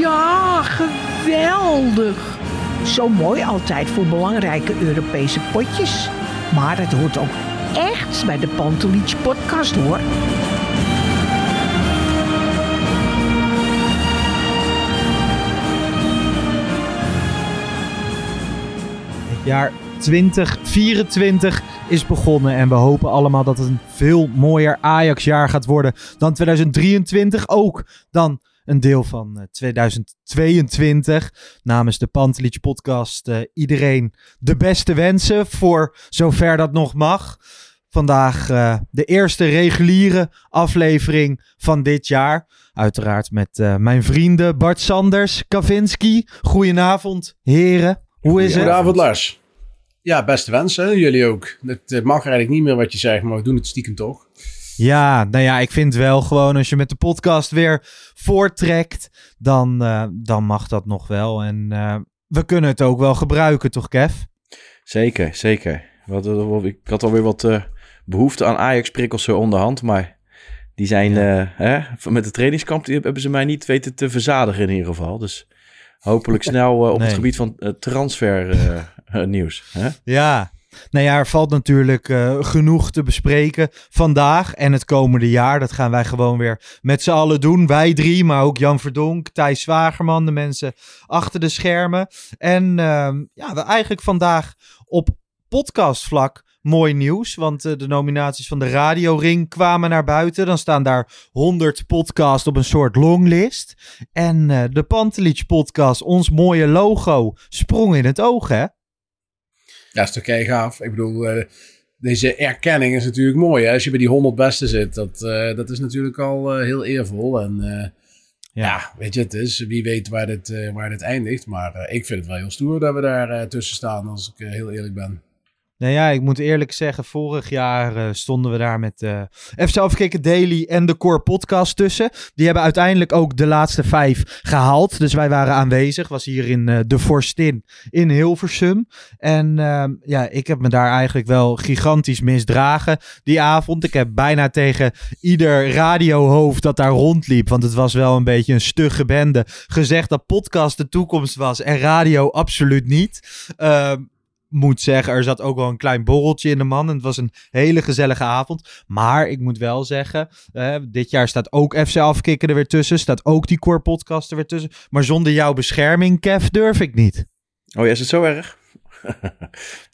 Ja, geweldig. Zo mooi altijd voor belangrijke Europese potjes. Maar het hoort ook echt bij de Pantelich podcast hoor. jaar 2024 is begonnen. En we hopen allemaal dat het een veel mooier Ajax-jaar gaat worden dan 2023. Ook dan een deel van eh, 2022. Namens de Pantelich podcast eh, iedereen de beste wensen voor zover dat nog mag. Vandaag eh, de eerste reguliere aflevering van dit jaar. Uiteraard met eh, mijn vrienden Bart Sanders, Kavinski. Goedenavond, heren. Hoe is het? Goedenavond Lars. Ja, beste wensen. Jullie ook. Het eh, mag eigenlijk niet meer wat je zegt, maar we doen het stiekem toch. Ja, nou ja, ik vind wel gewoon als je met de podcast weer voortrekt, dan, eh, dan mag dat nog wel. En eh, we kunnen het ook wel gebruiken, toch Kev? Zeker, zeker. Wat, wat- ik had alweer wat eh, behoefte aan Ajax-prikkels zo onderhand, maar die zijn hè, met de trainingskamp die hebben ze mij niet weten te verzadigen in ieder geval. Dus hopelijk snel op Nee. het gebied van transfer nieuws. Hè? Ja. Nou ja, er valt natuurlijk eh, genoeg te bespreken vandaag en het komende jaar. Dat gaan wij gewoon weer met z'n allen doen. Wij drie, maar ook Jan Verdonk, Thijs Zwagerman, de mensen achter de schermen. En ehm, ja, we eigenlijk vandaag op podcastvlak mooi nieuws. Want eh, de nominaties van de Radio Ring kwamen naar buiten. Dan staan daar 100 podcasts op een soort longlist. En eh, de Pantelich podcast, ons mooie logo, sprong in het oog, hè? Ja, is toch kei gaaf. Ik bedoel, eh, deze erkenning is natuurlijk mooi. Hè? Als je bij die 100 beste zit, dat, eh, dat is natuurlijk al eh, heel eervol. En eh, ja. weet je, het is wie weet waar dit, waar dit eindigt. Maar ik vind het wel heel stoer dat we daar tussen staan, als ik heel eerlijk ben. Nou ja, ik moet eerlijk zeggen, vorig jaar eh, stonden we daar met eh FC Afkikken Daily en de Core Podcast tussen. Die hebben uiteindelijk ook de laatste vijf gehaald. Dus wij waren aanwezig. Was hier in eh, de Forstin in Hilversum. En ehm, ja, ik heb me daar eigenlijk wel gigantisch misdragen die avond. Ik heb bijna tegen ieder radiohoofd dat daar rondliep, want het was wel een beetje een stugge bende, gezegd dat podcast de toekomst was en radio absoluut niet. Moet zeggen, er zat ook wel een klein borreltje in de man. En het was een hele gezellige avond. Maar ik moet wel zeggen, eh, dit jaar staat ook FC Afkikken er weer tussen. Staat ook die Core Podcast er weer tussen. Maar zonder jouw bescherming, Kev, durf ik niet. Oh ja, is het zo erg?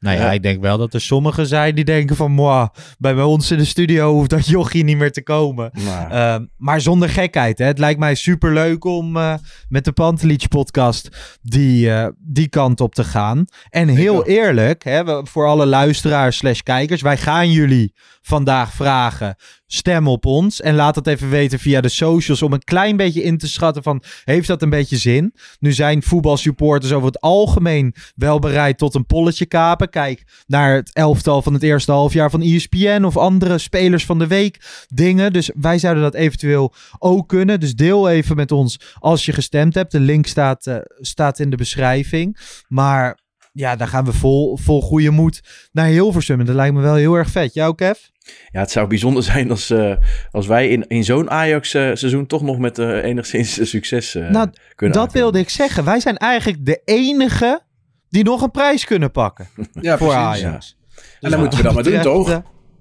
Nou ja, Ja. ik denk wel dat er sommigen zijn die denken van... Moi, bij ons in de studio hoeft dat jochie niet meer te komen. Nou, Ehm, maar zonder gekheid, hè. Het lijkt mij super leuk om eh, met de Pantelich podcast die, eh, die kant op te gaan. En heel eerlijk, hè, voor alle luisteraars slash kijkers, wij gaan jullie vandaag vragen, stem op ons en laat het even weten via de socials om een klein beetje in te schatten van, heeft dat een beetje zin? Nu zijn voetbalsupporters over het algemeen wel bereid tot een polletje kapen. Kijk naar het elftal van het eerste halfjaar van ESPN of andere spelers van de week dingen. Dus wij zouden dat eventueel ook kunnen. Dus deel even met ons als je gestemd hebt. De link staat, eh, staat in de beschrijving. Maar ja, dan gaan we vol, vol goede moed naar Hilversum. En dat lijkt me wel heel erg vet. Jou, Kev? Ja, het zou bijzonder zijn als, eh, als wij in, in zo'n Ajax-seizoen toch nog met eh, enigszins eh, succes eh, nou, kunnen dat aankomen. wilde ik zeggen. Wij zijn eigenlijk de enige die nog een prijs kunnen pakken Ja, voor precies. Ajax. En dan moeten we dat maar doen, toch? eh,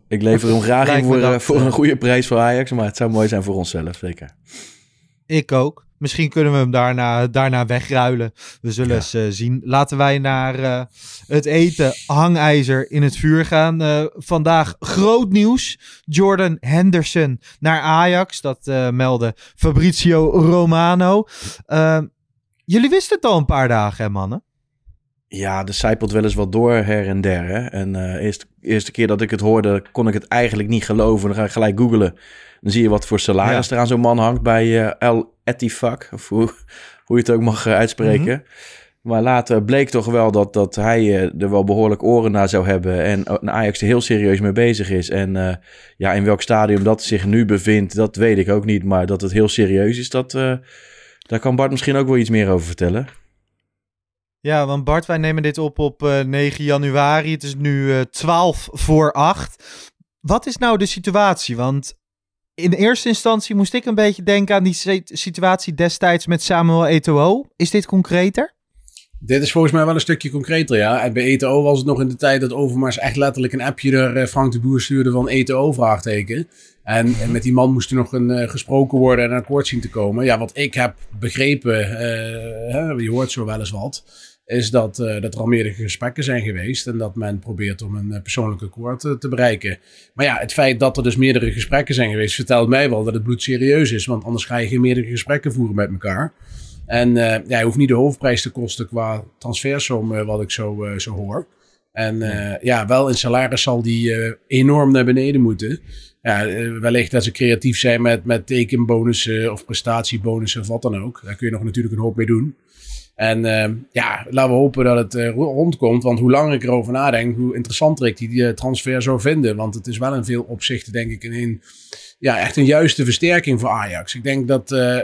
Ik lever hem graag in voor, eh, dat, voor eh, een goede prijs voor Ajax, maar het zou mooi zijn voor onszelf, zeker. Ik ook. Misschien kunnen we hem daarna, daarna wegruilen. We zullen eens uh, zien. Laten wij naar uh, het eten hangijzer in het vuur gaan. Uh, vandaag groot nieuws. Jordan Henderson naar Ajax. Dat meldde Fabrizio Romano. Ehm, jullie wisten het al een paar dagen, hè mannen? Ja, de zijpelt wel eens wat door her en der. Hè? En de eerste, eerste keer dat ik het hoorde, kon ik het eigenlijk niet geloven. Dan ga ik gelijk googlen. Dan zie je wat voor salaris ja. er aan zo'n man hangt bij uh, El Etifak. Of hoe, hoe je het ook mag uh, uitspreken. Mm -hmm. Maar later bleek toch wel dat, dat hij uh, er wel behoorlijk oren naar zou hebben. En Ajax er heel serieus mee bezig is. En ja, in welk stadium dat zich nu bevindt, dat weet ik ook niet. Maar dat het heel serieus is, dat, daar kan Bart misschien ook wel iets meer over vertellen. Ja, want Bart, wij nemen dit op op 9 januari. Het is nu 12 voor 8. Wat is nou de situatie? Want in eerste instantie moest ik een beetje denken aan die situatie destijds met Samuel Eto'o. Is dit concreter? Dit is volgens mij wel een stukje concreter, ja. En bij ETO was het nog in de tijd dat Overmars echt letterlijk een appje er Frank de Boer stuurde van ETO vraagteken. En, en, met die man moest er nog een, uh, gesproken worden en een akkoord zien te komen. Ja, wat ik heb begrepen, uh, hè, je hoort zo wel eens wat, is dat, uh, dat er al meerdere gesprekken zijn geweest en dat men probeert om een uh, persoonlijk akkoord uh, te bereiken. Maar ja, het feit dat er dus meerdere gesprekken zijn geweest, vertelt mij wel dat het bloed serieus is, want anders ga je geen meerdere gesprekken voeren met elkaar. En ja, je hoeft niet de hoofdprijs te kosten qua transfersom, wat ik zo, zo hoor. En ja, wel in salaris zal die enorm naar beneden moeten. Ja, wellicht dat ze creatief zijn met, met tekenbonussen of prestatiebonussen of wat dan ook. Daar kun je nog natuurlijk een hoop mee doen. En uh, ja, laten we hopen dat het uh, rondkomt. Want hoe langer ik erover nadenk, hoe interessanter ik die, die transfer zou vinden. Want het is wel in veel opzichten, denk ik, een, ja, echt een juiste versterking voor Ajax. Ik denk dat, uh,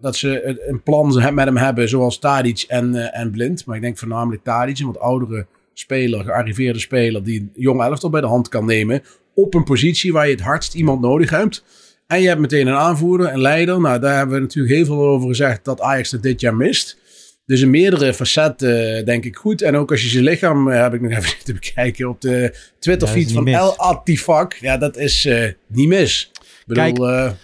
dat ze een plan met hem hebben, zoals Tadic en, en Blind. Maar ik denk voornamelijk Tadic, een oudere speler, gearriveerde speler, die een jong elftal bij de hand kan nemen. Op een positie waar je het hardst iemand nodig hebt. En je hebt meteen een aanvoerder, een leider. Nou, daar hebben we natuurlijk heel veel over gezegd dat Ajax het dit jaar mist. Dus in meerdere facetten denk ik goed. En ook als je zijn lichaam, uh, heb ik nog even zitten bekijken op de Twitterfeed van El Atifak. Ja, dat is uh, niet mis. Ik bedoel, Kijk,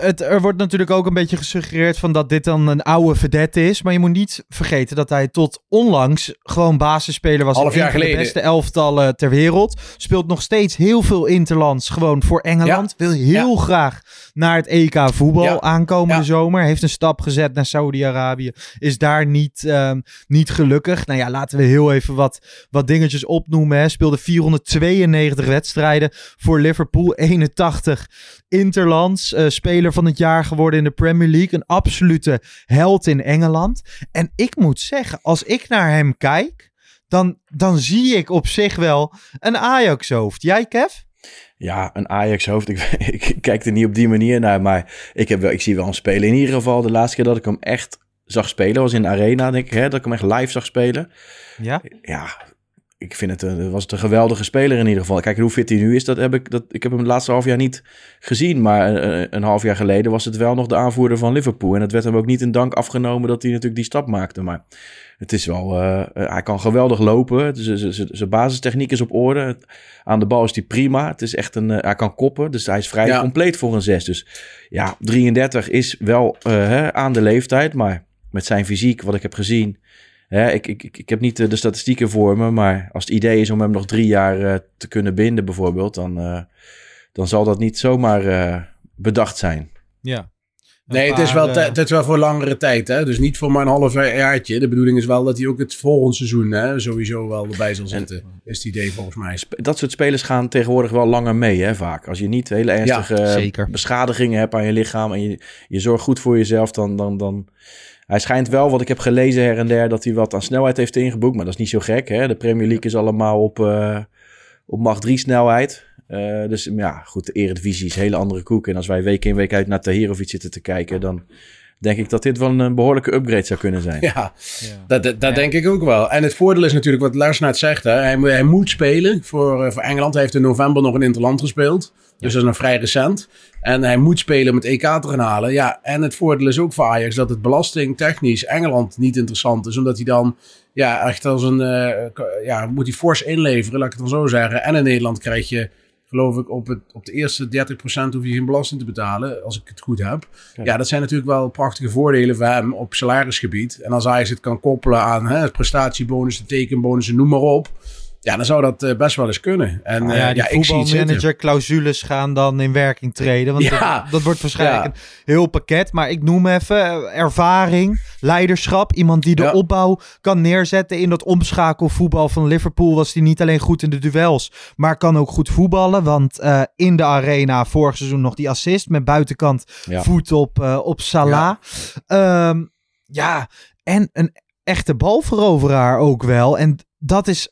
het, er wordt natuurlijk ook een beetje gesuggereerd van dat dit dan een oude vedette is. Maar je moet niet vergeten dat hij tot onlangs gewoon basisspeler was. Half jaar geleden. de beste elftallen ter wereld. Speelt nog steeds heel veel interlands gewoon voor Engeland. Ja. Wil heel ja. graag naar het EK voetbal ja. aankomende zomer. Heeft een stap gezet naar Saudi-Arabië. Is daar niet, um, niet gelukkig. Nou ja, laten we heel even wat, wat dingetjes opnoemen. Hè. Speelde 492 wedstrijden voor Liverpool. 81 interlands. Uh, speler van het jaar geworden in de Premier League. Een absolute held in Engeland. En ik moet zeggen, als ik naar hem kijk, dan, dan zie ik op zich wel een Ajax-hoofd. Jij, Kev? Ja, een Ajax-hoofd. Ik, ik, kijk er niet op die manier naar, maar ik, heb wel, ik zie wel een speler. In ieder geval, de laatste keer dat ik hem echt zag spelen was in de Arena, denk ik. Hè, dat ik hem echt live zag spelen. Ja? Ja, ik vind het, een, was het een geweldige speler in ieder geval. Kijk, hoe fit hij nu is, dat heb ik, dat, ik heb hem het laatste half jaar niet gezien. Maar een, een, half jaar geleden was het wel nog de aanvoerder van Liverpool. En het werd hem ook niet in dank afgenomen dat hij natuurlijk die stap maakte. Maar het is wel, uh, hij kan geweldig lopen. Zijn basistechniek is op orde. Aan de bal is hij prima. Het is echt een, uh, hij kan koppen, dus hij is vrij ja. compleet voor een zes. Dus ja, 33 is wel uh, hè, aan de leeftijd, maar met zijn fysiek, wat ik heb gezien... Ja, ik, ik, ik heb niet de statistieken voor me, maar als het idee is om hem nog drie jaar uh, te kunnen binden, bijvoorbeeld, dan, uh, dan zal dat niet zomaar uh, bedacht zijn. Ja. Nee, het is, wel het is wel voor langere tijd. Hè? Dus niet voor maar een half jaartje. De bedoeling is wel dat hij ook het volgende seizoen hè, sowieso wel erbij zal zitten. En, is het idee volgens mij. Dat soort spelers gaan tegenwoordig wel langer mee, hè, vaak. Als je niet hele ernstige ja, beschadigingen hebt aan je lichaam en je, je zorgt goed voor jezelf, dan, dan, dan, hij schijnt wel, wat ik heb gelezen her en der, dat hij wat aan snelheid heeft ingeboekt. Maar dat is niet zo gek. Hè? De Premier League is allemaal op, uh, op macht 3 snelheid. Uh, dus ja, goed, de Eredivisie is een hele andere koek. En als wij week in week uit naar Tahirovic zitten te kijken, dan denk ik dat dit wel een behoorlijke upgrade zou kunnen zijn. Ja, ja. dat, dat, dat ja. denk ik ook wel. En het voordeel is natuurlijk wat Lars net zegt. Hè? Hij, hij moet spelen voor, uh, voor Engeland. Hij heeft in november nog een interland gespeeld. Dus dat is nog vrij recent. En hij moet spelen om het EK te gaan halen. Ja, en het voordeel is ook voor Ajax dat het belastingtechnisch Engeland niet interessant is. Omdat hij dan ja, echt als een... Uh, ja, moet hij fors inleveren, laat ik het dan zo zeggen. En in Nederland krijg je geloof ik, op, het, op de eerste 30% hoef je geen belasting te betalen, als ik het goed heb. Ja, dat zijn natuurlijk wel prachtige voordelen voor hem op salarisgebied. En als hij het kan koppelen aan hè, prestatiebonussen, tekenbonussen, noem maar op. Ja, dan zou dat uh, best wel eens kunnen. En nou ja, uh, die ja, voetbalmanager-clausules gaan dan in werking treden. Want Ja. dat, dat wordt waarschijnlijk een heel pakket. Maar ik noem even eh, ervaring, leiderschap. Iemand die de opbouw kan neerzetten. In dat omschakelvoetbal van Liverpool was hij niet alleen goed in de duels. Maar kan ook goed voetballen. Want eh, in de arena vorig seizoen nog die assist. Met buitenkant voet op, eh, op Salah. Ja. ja, en een echte balveroveraar ook wel. En dat is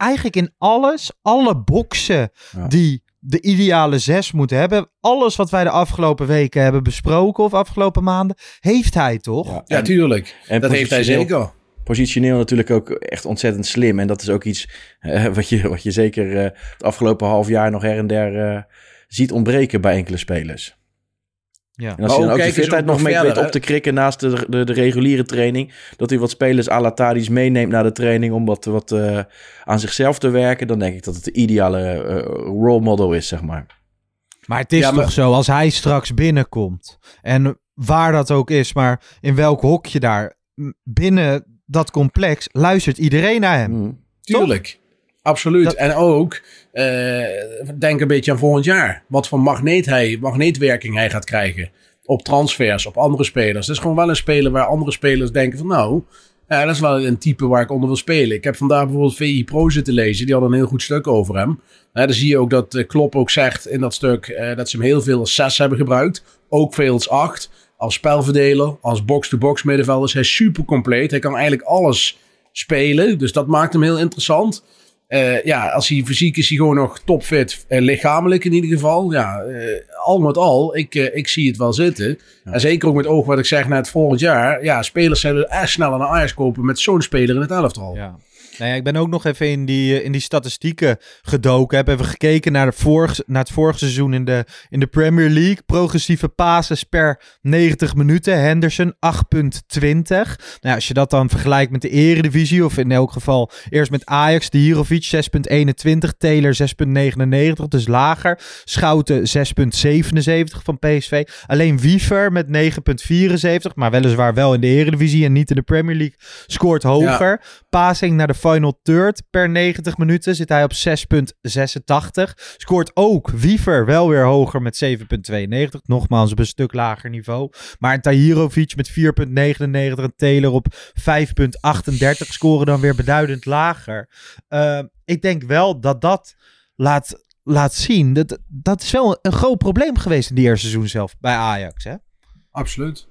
eigenlijk in alles, alle boksen Ja. die de ideale zes moet hebben. Alles wat wij de afgelopen weken hebben besproken of afgelopen maanden, heeft hij toch? Ja, Ja, en- tuurlijk. en dat heeft hij positioneel- zeker. Positioneel natuurlijk ook echt ontzettend slim. En dat is ook iets eh, wat, je, wat je zeker eh, het afgelopen half jaar nog her en der eh, ziet ontbreken bij enkele spelers. Ja. En als hij ook dan ook de fitheid nog nog mee verder, weet op te krikken naast de, de, de reguliere training. Dat hij wat spelers à la meeneemt naar de training om wat, wat eh, aan zichzelf te werken. Dan denk ik dat het de ideale eh, role model is, zeg maar. Maar het is Ja, maar- toch zo, als hij straks binnenkomt, en waar dat ook is, maar in welk hokje daar, binnen dat complex, luistert iedereen naar hem. Mm. Tuurlijk. Absoluut. Dat- En ook, eh, denk een beetje aan volgend jaar. Wat voor magneet hij, magneetwerking hij gaat krijgen. Op transfers, op andere spelers. Het is gewoon wel een speler waar andere spelers denken van nou... Dat is wel een type waar ik onder wil spelen. Ik heb vandaag bijvoorbeeld VI Pro zitten lezen. Die hadden een heel goed stuk over hem. Ja, dan zie je ook dat eh, Klopp ook zegt in dat stuk... eh, dat ze hem heel veel als 6 hebben gebruikt. Ook veel als 8. Als spelverdeler, als box-to-box middenvelder. is hij super compleet. Hij kan eigenlijk alles spelen. Dus dat maakt hem heel interessant. Eh, ja, als hij fysiek is, hij gewoon nog topfit. eh, lichamelijk in ieder geval. Ja, eh, al met al, ik, ik zie het wel zitten. En zeker ook met oog wat ik zeg naar het volgend jaar. Ja, spelers zullen echt sneller naar Ajax kopen met zo'n speler in het elftal. Ja. Nou ja, ik ben ook nog even in die, eh, in die statistieken gedoken. Heb even gekeken naar, de vorig, naar het vorige seizoen in de, in de Premier League. Progressieve passes per 90 minuten. Henderson 8,20. Nou, als je dat dan vergelijkt met de Eredivisie, of in elk geval eerst met Ajax, de Hirovic 6,21. Taylor 6,99, dus lager. Schouten 6,77 van PSV. Alleen Wiever met 9,74, maar weliswaar wel in de Eredivisie en niet in de Premier League, scoort hoger. Passing naar de final third per 90 minuten zit hij op 6,86. Scoort ook Wiever wel weer hoger met 7,92. Nogmaals op een stuk lager niveau. Maar Tahirovic met 4,99 en Taylor op 5,38 scoren dan weer beduidend lager. Uh, ik denk wel dat dat laat, laat zien. Dat, dat is wel een groot probleem geweest in die eerste seizoen zelf bij Ajax. Hè? Absoluut.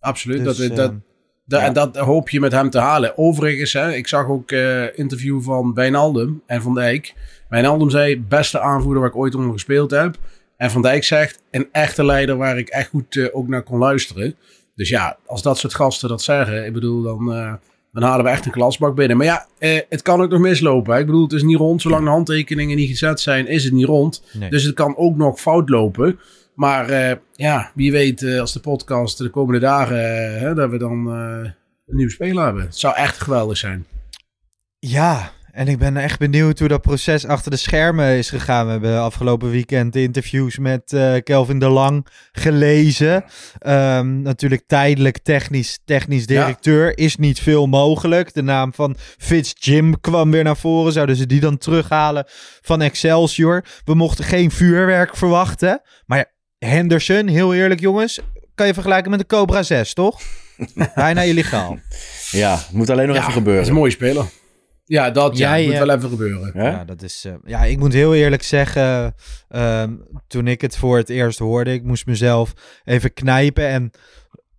Absoluut. Dus, dat, uh, ja. En dat hoop je met hem te halen. Overigens, hè, ik zag ook uh, interview van Wijnaldum en Van Dijk. Wijnaldum zei, beste aanvoerder waar ik ooit onder gespeeld heb. En Van Dijk zegt, een echte leider waar ik echt goed uh, ook naar kon luisteren. Dus ja, als dat soort gasten dat zeggen, ik bedoel, dan, uh, dan halen we echt een klasbak binnen. Maar ja, uh, het kan ook nog mislopen. Hè? Ik bedoel, het is niet rond. Zolang de handtekeningen niet gezet zijn, is het niet rond. Nee. Dus het kan ook nog fout lopen. Maar uh, ja, wie weet uh, als de podcast de komende dagen, uh, hè, dat we dan een nieuwe speler hebben. Het zou echt geweldig zijn. Ja, en ik ben echt benieuwd hoe dat proces achter de schermen is gegaan. We hebben afgelopen weekend interviews met uh, Kelvin de Lang gelezen. Um, natuurlijk tijdelijk technisch, technisch directeur. Ja. Is niet veel mogelijk. De naam van Fitz Jim kwam weer naar voren. Zouden ze die dan terughalen van Excelsior? We mochten geen vuurwerk verwachten. Maar Henderson, heel eerlijk jongens, kan je vergelijken met de Cobra 6, toch? Bijna illegaal. Ja, moet alleen nog ja, even gebeuren. Dat is een mooie speler. Ja, dat ja, moet ja. wel even gebeuren. Ja, ja dat is. Uh, ja, ik moet heel eerlijk zeggen. Uh, toen ik het voor het eerst hoorde, ik moest mezelf even knijpen. En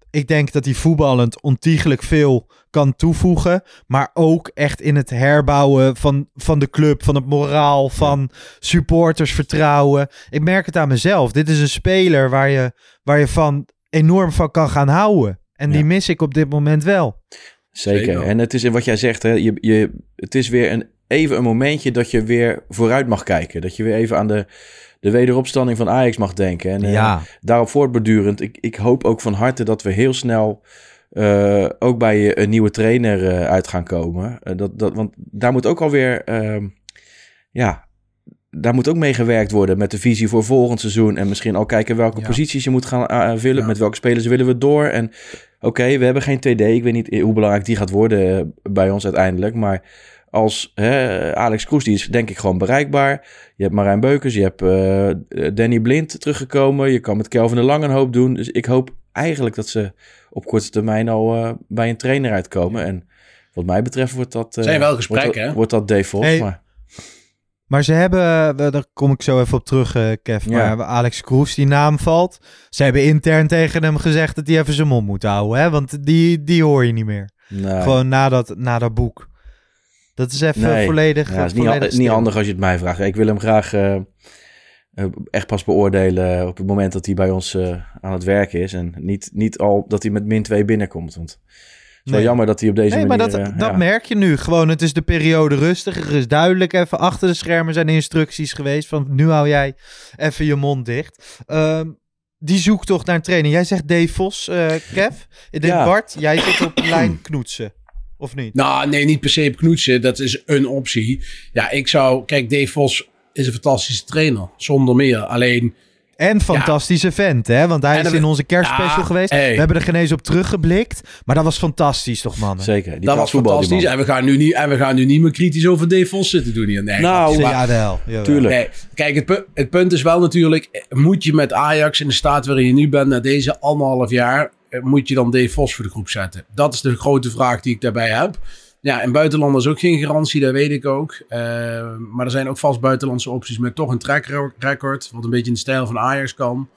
ik denk dat hij voetballend ontiegelijk veel kan toevoegen. Maar ook echt in het herbouwen van, van de club, van het moraal, van supportersvertrouwen. Ik merk het aan mezelf. Dit is een speler waar je, waar je van enorm van kan gaan houden. En die mis ik op dit moment wel. Zeker. Zeker. En het is wat jij zegt, hè, je, je, het is weer een, even een momentje dat je weer vooruit mag kijken. Dat je weer even aan de, de wederopstanding van Ajax mag denken. En ja. uh, daarop voortbordurend, ik, ik hoop ook van harte dat we heel snel uh, ook bij een nieuwe trainer uh, uit gaan komen. dat, dat, want daar moet ook alweer, ja, daar moet ook mee gewerkt worden met de visie voor volgend seizoen. En misschien al kijken welke Ja. posities je moet gaan eh, vullen. Ja. Met welke spelers willen we door. En oké, we hebben geen TD. Ik weet niet hoe belangrijk die gaat worden eh, bij ons uiteindelijk. Maar als hè, Alex Kroes, die is denk ik gewoon bereikbaar. Je hebt Marijn Beukers, je hebt eh, Danny Blind teruggekomen. Je kan met Kelvin de Lang een hoop doen. Dus ik hoop eigenlijk dat ze op korte termijn al eh, bij een trainer uitkomen. En wat mij betreft wordt dat... eh, Zijn wel wordt gesprekken, dat- hè? Wordt dat Vos, Hey, maar... Maar ze hebben, daar kom ik zo even op terug, eh, Kev. Ja. Maar Alex Kroes, die naam valt. Ze hebben intern tegen hem gezegd dat hij even zijn mond moet houden. Hè? Want die, die hoor je niet meer. Nee. Gewoon na dat, na dat boek. Dat is even Nee. volledig. Ja, het is niet, volledig niet handig als je het mij vraagt. Ik wil hem graag eh, eh, echt pas beoordelen op het moment dat hij bij ons aan het werken is. En niet, niet al dat hij met min 2 binnenkomt. Want het is wel Nee. jammer dat hij op deze Nee, maar dat, eh, dat ja. merk je nu. Gewoon, het is de periode rustig. Er is duidelijk even achter de schermen zijn instructies geweest. Van nu hou jij even je mond dicht. Ehm, die zoektocht naar een trainer. Jij zegt Dave Vos, eh, Kev. Ik denk Ja. Bart, jij zit op lijn knoetsen. Of niet? Nou, nee, niet per se op knoetsen. Dat is een optie. Ja, ik zou... Kijk, Dave Vos is een fantastische trainer. Zonder meer. Alleen... En fantastische vent, hè? Want hij En is in onze kerstspecial Ja, geweest. hey. We hebben er geen eens op teruggeblikt. Maar dat was fantastisch, toch, mannen? Zeker. Die dat was fantastisch. man. En we, gaan nu niet, en we gaan nu niet meer kritisch over Dave Vos zitten doen hier. Nee, Nou. Ja, wel. jawel. Tuurlijk. Nee, kijk, het, pu- het punt is wel natuurlijk... Moet je met Ajax in de staat waarin je nu bent... na deze anderhalf jaar... eh, moet je dan Dave Vos voor de groep zetten? Dat is de grote vraag die ik daarbij heb. Ja, en buitenlanders ook geen garantie, dat weet ik ook. Eh, maar er zijn ook vast buitenlandse opties met toch een track record... wat een beetje in de stijl van Ajax kan.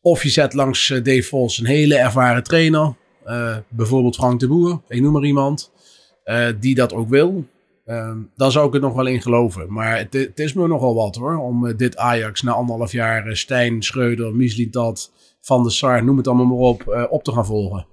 Of je zet langs eh, Dave Vos een hele ervaren trainer... eh, bijvoorbeeld Frank de Boer, ik noem maar iemand... die dat ook wil. Ehm, dan zou ik het nog wel in geloven. Maar het, het is me nogal wat hoor. Om dit Ajax na anderhalf jaar Stijn, Schreuder, Mislintat, Van der Sar, noem het allemaal maar op, op te gaan volgen.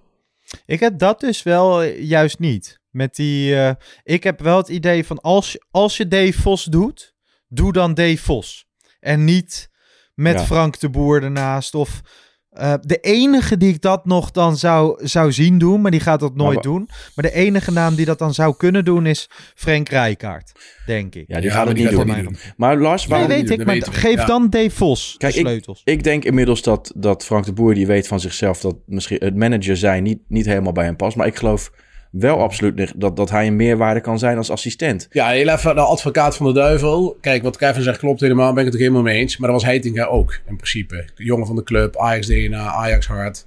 Ik heb dat dus wel juist niet. Met die, eh, ik heb wel het idee van als, je- als je Dave Vos doet, doe dan Dave Vos. En niet met Ja. Frank de Boer ernaast. Of eh, de enige die ik dat nog dan zou, zou zien doen, maar die gaat dat nooit doen. Maar de enige naam die dat dan zou kunnen doen is Frank Rijkaard, denk ik. Ja, die Ja, gaat maar het niet doen. Maar Lars, Nee, waarom... weet ik, dat maar geef Ja. dan Dave Vos Kijk, de ik- sleutels. Ik denk inmiddels dat, dat Frank de Boer, die weet van zichzelf dat misschien het manager zijn niet, niet helemaal bij hem past. Maar ik geloof wel absoluut dat, dat hij een meerwaarde kan zijn als assistent. Ja, heel even de advocaat van de duivel. Kijk, wat Kevin zegt klopt helemaal, ben ik het ook helemaal mee eens. Maar dat was Heitinga ook, in principe. Jongen van de club, Ajax DNA, Ajax hart.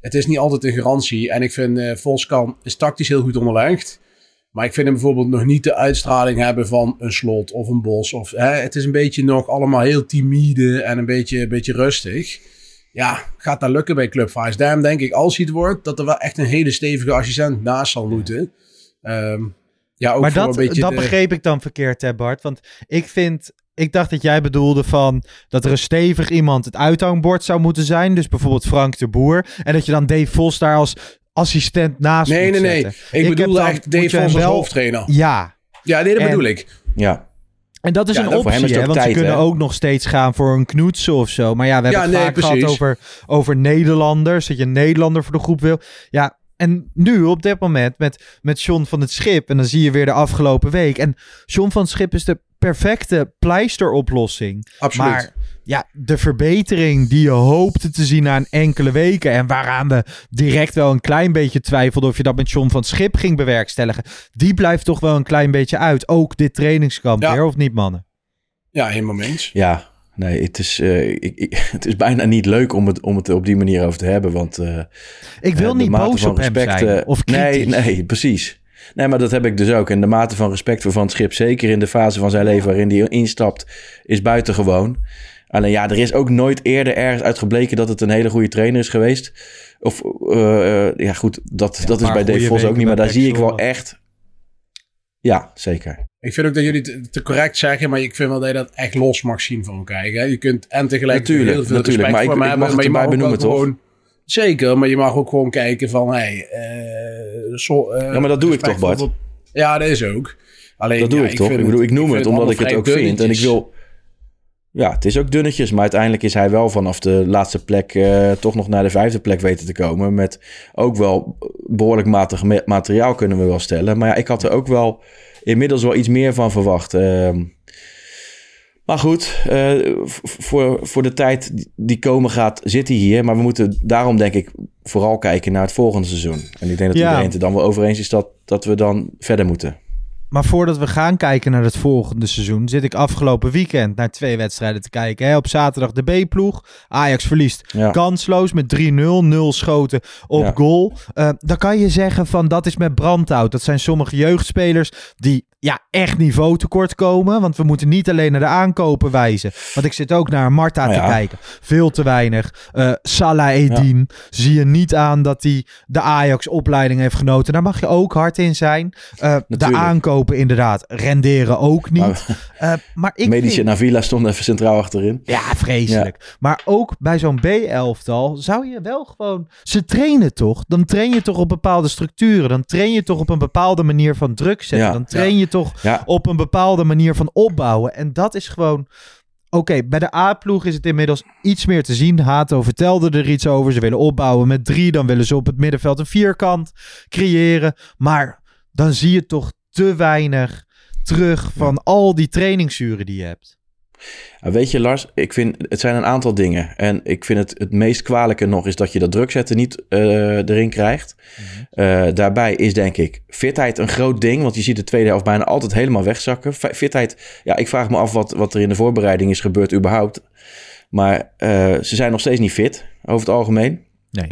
Het is niet altijd een garantie. En ik vind eh Volskan is tactisch heel goed onderlegd. Maar ik vind hem bijvoorbeeld nog niet de uitstraling hebben van een slot of een bos. Of, hè, het is een beetje nog allemaal heel timide en een beetje, een beetje rustig. Ja, gaat dat lukken bij Club Vice? Daarom denk ik, als hij het wordt, dat er wel echt een hele stevige assistent naast zal moeten. Ehm, ja, ook maar voor dat, een beetje dat de- begreep ik dan verkeerd, hè Bart? Want ik vind... Ik dacht dat jij bedoelde van dat er een stevig iemand het uithangbord zou moeten zijn. Dus bijvoorbeeld Frank de Boer. En dat je dan Dave Vos daar als assistent naast Nee, moet nee, nee. zetten. Ik, heb bedoel dan- echt Dave Vos als wel- hoofdtrainer. Ja, Ja, nee, dat En- bedoel ik. Ja, en dat is Ja, een is optie, hè? Want ze kunnen hè? ook nog steeds gaan voor een knoetsen of zo. Maar ja, we hebben Ja, het nee, vaak gehad over, over Nederlanders. Dat je een Nederlander voor de groep wil. Ja, en nu op dit moment met, met John van het Schip. En dan zie je weer de afgelopen week. En John van het Schip is de perfecte pleisteroplossing. Absoluut. Maar ja, de verbetering die je hoopte te zien na een enkele weken. En waaraan we direct wel een klein beetje twijfelden of je dat met John van het Schip ging bewerkstelligen. Die blijft toch wel een klein beetje uit. Ook dit trainingskamp Ja. weer, of niet mannen? Ja, helemaal mee eens. ja. Nee, het is, eh, ik, ik- het is bijna niet leuk om het, om het op die manier over te hebben. Want eh, Ik wil eh, niet boos op hem zijn. Of kritisch. Nee, nee, precies. Nee, maar dat heb ik dus ook. En de mate van respect voor Van het Schip, zeker in de fase van zijn leven waarin hij instapt, is buitengewoon. Alleen ja, er is ook nooit eerder ergens uitgebleken dat het een hele goede trainer is geweest. Of eh, eh, ja, goed, dat, dat is bij Dave Vos ook niet. Maar daar zie ik wel echt. Ja, zeker. Ik vind ook dat jullie het te correct zeggen, maar ik vind wel dat je dat echt los mag zien van elkaar. Hè? Je kunt en tegelijk Natuurlijk, heel veel natuurlijk, respect maar ik- voor hem ik hebben, mag maar je mag benoemen, toch? gewoon... Zeker, maar je mag ook gewoon kijken van, hey, eh, Ja, maar dat doe ik toch, Bart? Ja, dat is ook. Alleen, Dat doe ja, ik toch? Ik bedoel, ik noem het omdat ik het ook vind. En ik wil. Ja, het is ook dunnetjes. Maar uiteindelijk is hij wel vanaf de laatste plek eh, toch nog naar de vijfde plek weten te komen. Met ook wel behoorlijk matig ma- materiaal kunnen we wel stellen. Maar ja, ik had er ook wel inmiddels wel iets meer van verwacht. Ehm, Maar goed, uh, voor, voor de tijd die komen gaat, zit hij hier. Maar we moeten daarom denk ik vooral kijken naar het volgende seizoen. En ik denk dat iedereen het er dan wel over eens is dat, dat we dan verder moeten. Maar voordat we gaan kijken naar het volgende seizoen, zit ik afgelopen weekend naar twee wedstrijden te kijken. Hè. Op zaterdag de B-ploeg. Ajax verliest kansloos met 3-0, 0 schoten op goal. Uh, dan kan je zeggen van dat is met brandhout. Dat zijn sommige jeugdspelers die ja, echt niveau tekort komen. Want we moeten niet alleen naar de aankopen wijzen. Want ik zit ook naar Marta te kijken. Veel te weinig. Uh, Salah Edin. Zie je niet aan dat hij de Ajax-opleiding heeft genoten. Daar mag je ook hard in zijn. Uh, de aankopen inderdaad renderen ook niet. Maar, uh, maar ik Medici vind... Navila stond even centraal achterin. Ja, vreselijk. Maar ook bij zo'n B-elftal zou je wel gewoon... Ze trainen toch? Dan train je toch op bepaalde structuren. Dan train je toch op een bepaalde manier van druk zetten. Dan train je toch op een bepaalde manier van opbouwen. En dat is gewoon. Oké, bij de A-ploeg is het inmiddels iets meer te zien. Hato vertelde er iets over. Ze willen opbouwen met drie. Dan willen ze op het middenveld een vierkant creëren. Maar dan zie je toch te weinig terug van al die trainingsuren die je hebt. Weet je, Lars, ik vind het zijn een aantal dingen. En ik vind het het meest kwalijke nog is dat je dat drukzetten niet uh, erin krijgt. Mhm. uh, daarbij is denk ik fitheid een groot ding. Want je ziet de tweede helft bijna altijd helemaal wegzakken. Fitheid, ja, ik vraag me af wat, wat er in de voorbereiding is gebeurd überhaupt. Maar uh, ze zijn nog steeds niet fit, over het algemeen. Nee.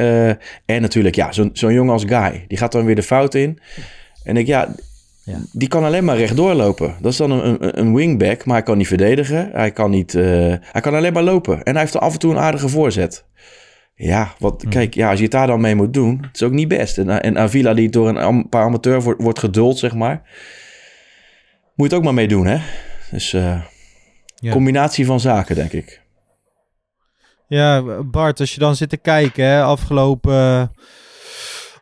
en natuurlijk, ja, zo'n zo'n jongen als Guy, die gaat dan weer de fout in. En ik, ja, die kan alleen maar rechtdoor lopen. Dat is dan een, een, wingback, maar hij kan niet verdedigen. Hij kan, niet, uh, hij kan alleen maar lopen. En hij heeft af en toe een aardige voorzet. Ja, wat, hmm. kijk, ja, als je het daar dan mee moet doen, het is ook niet best. En, en Avila die door een paar amateur wordt, wordt geduld, zeg maar. Moet je het ook maar mee doen, hè? Dus uh, ja. combinatie van zaken, denk ik. Ja, Bart, als je dan zit te kijken, hè, afgelopen...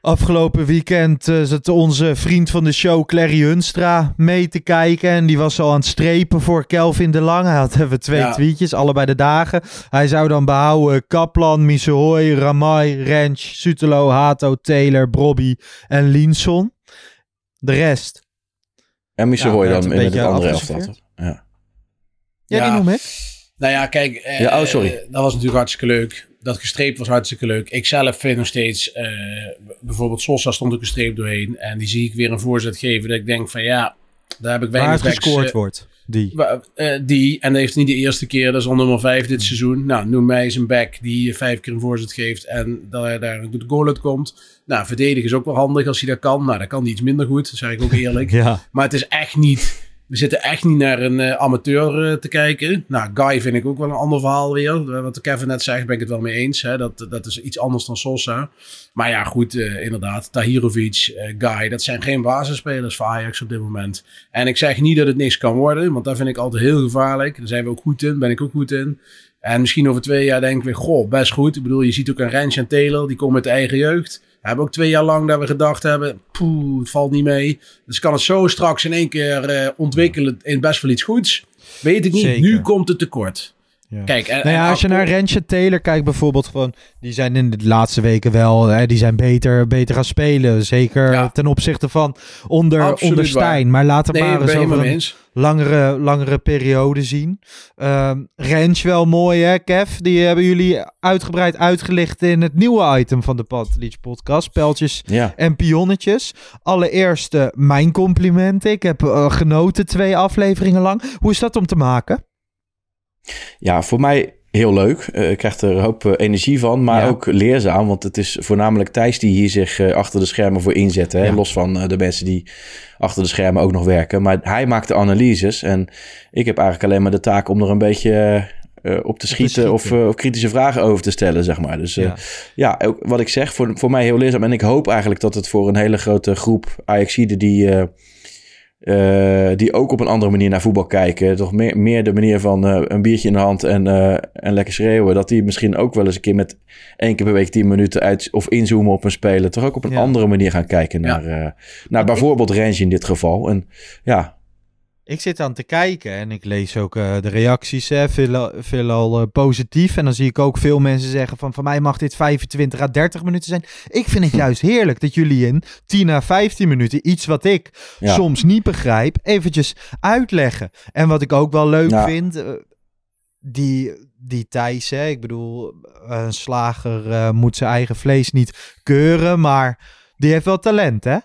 Afgelopen weekend uh, zat onze vriend van de show, Clary Hunstra, mee te kijken. En die was al aan het strepen voor Kelvin de Lang. Hij had even twee tweetjes, allebei de dagen. Hij zou dan behouden Kaplan, Misehoy, Ramai, Rensch, Sutelo, Hato, Taylor, Brobby en Linson. De rest. En Misehoy ja, dan in het andere elftal. Ja. ja, die noem ik. Nou ja, kijk. Eh, ja, oh, sorry. dat was natuurlijk hartstikke leuk dat gestreept was hartstikke leuk. Ik zelf vind nog steeds, uh, bijvoorbeeld Sosa stond ook een streep doorheen. En die zie ik weer een voorzet geven. Dat ik denk van ja, daar heb ik weinig Waar gescoord uh, wordt. Die. Uh, die. En dat heeft niet de eerste keer. Dat is al nummer vijf dit seizoen. Nou, noem mij eens een back die vijf keer een voorzet geeft. En daar, daar een goed goal uit komt. Nou, verdedigen is ook wel handig als hij dat kan. Nou, dat kan hij iets minder goed. Dat zeg ik ook eerlijk. ja. Maar het is echt niet we zitten echt niet naar een uh, amateur uh, te kijken. Nou, Guy vind ik ook wel een ander verhaal weer. Wat Kevin net zegt, ben ik het wel mee eens. Hè? Dat, dat is iets anders dan Sosa. Maar ja, goed, inderdaad. Tahirovic, Guy, dat zijn geen basisspelers voor Ajax op dit moment. En ik zeg niet dat het niks kan worden, want dat vind ik altijd heel gevaarlijk. Daar zijn we ook goed in, ben ik ook goed in. En misschien over twee jaar denken we, goh, best goed. Ik bedoel, je ziet ook een Rens en Taylor, die komen met de eigen jeugd. We hebben ook twee jaar lang dat we gedacht hebben, poeh, het valt niet mee. Dus kan het zo straks in één keer uh, ontwikkelen in best wel iets goeds? Weet ik niet. Nu komt het tekort. Ja. Kijk, en, nou ja, als je naar Rensje Taylor kijkt bijvoorbeeld, gewoon, die zijn in de laatste weken wel, hè, die zijn beter, beter gaan spelen. Zeker ten opzichte van onder, onder Stijn. Maar laten we maar eens over een langere, langere periode zien. Rens wel mooi hè, Kev? Die hebben jullie uitgebreid uitgelicht in het nieuwe item van de Patlich podcast. Pijltjes en pionnetjes. Allereerst uh, mijn complimenten. Ik heb uh, genoten twee afleveringen lang. Hoe is dat om te maken? Ja, voor mij heel leuk. Uh, ik krijg er een hoop eh, energie van, maar ook leerzaam. Want het is voornamelijk Thijs die hier zich uh, achter de schermen voor inzet. Hè? Los van de mensen die achter de schermen ook nog werken. Maar hij maakt de analyses. En ik heb eigenlijk alleen maar de taak om er een beetje op te schieten, Of, of, kritische vragen over te stellen, zeg maar. Dus ja, ja ook wat ik zeg, voor, voor mij heel leerzaam. En ik hoop eigenlijk dat het voor een hele grote groep Ajaxiden die uh, die ook op een andere manier naar voetbal kijken. Toch meer, meer de manier van uh, een biertje in de hand en, uh, en lekker schreeuwen. Dat die misschien ook wel eens een keer met één keer per week tien minuten uit of inzoomen op een speler. Toch ook op een andere manier gaan kijken naar, ja. naar bijvoorbeeld Range in dit geval. En ja. Ik zit aan te kijken en ik lees ook uh, de reacties, hè, veel, veel al uh, positief. En dan zie ik ook veel mensen zeggen van, van mij mag dit 25 à 30 minuten zijn. Ik vind het juist heerlijk dat jullie in 10 à 15 minuten iets wat ik ja. soms niet begrijp, eventjes uitleggen. En wat ik ook wel leuk ja. vind, uh, die, die Thijs, hè, ik bedoel, een slager moet zijn eigen vlees niet keuren, maar die heeft wel talent, hè?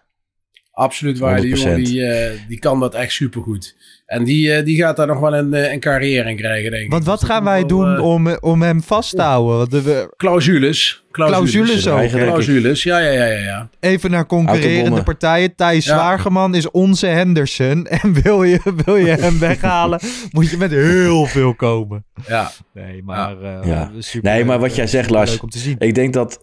Absoluut waar. Die jongen die, uh, die kan dat echt supergoed. En die, uh, die gaat daar nog wel een, een carrière in krijgen, denk ik. Want wat gaan wij doen uh, om, om hem vast te houden? Want de, clausules. Clausules, ook. Clausules, ja, ja, ja, ja. Even naar concurrerende partijen. Thijs ja. Zwaargeman is onze Henderson. En wil je, wil je hem weghalen, moet je met heel veel komen. Ja. Nee, maar, ja. Super, nee, maar wat jij zegt, Lars. Ik denk dat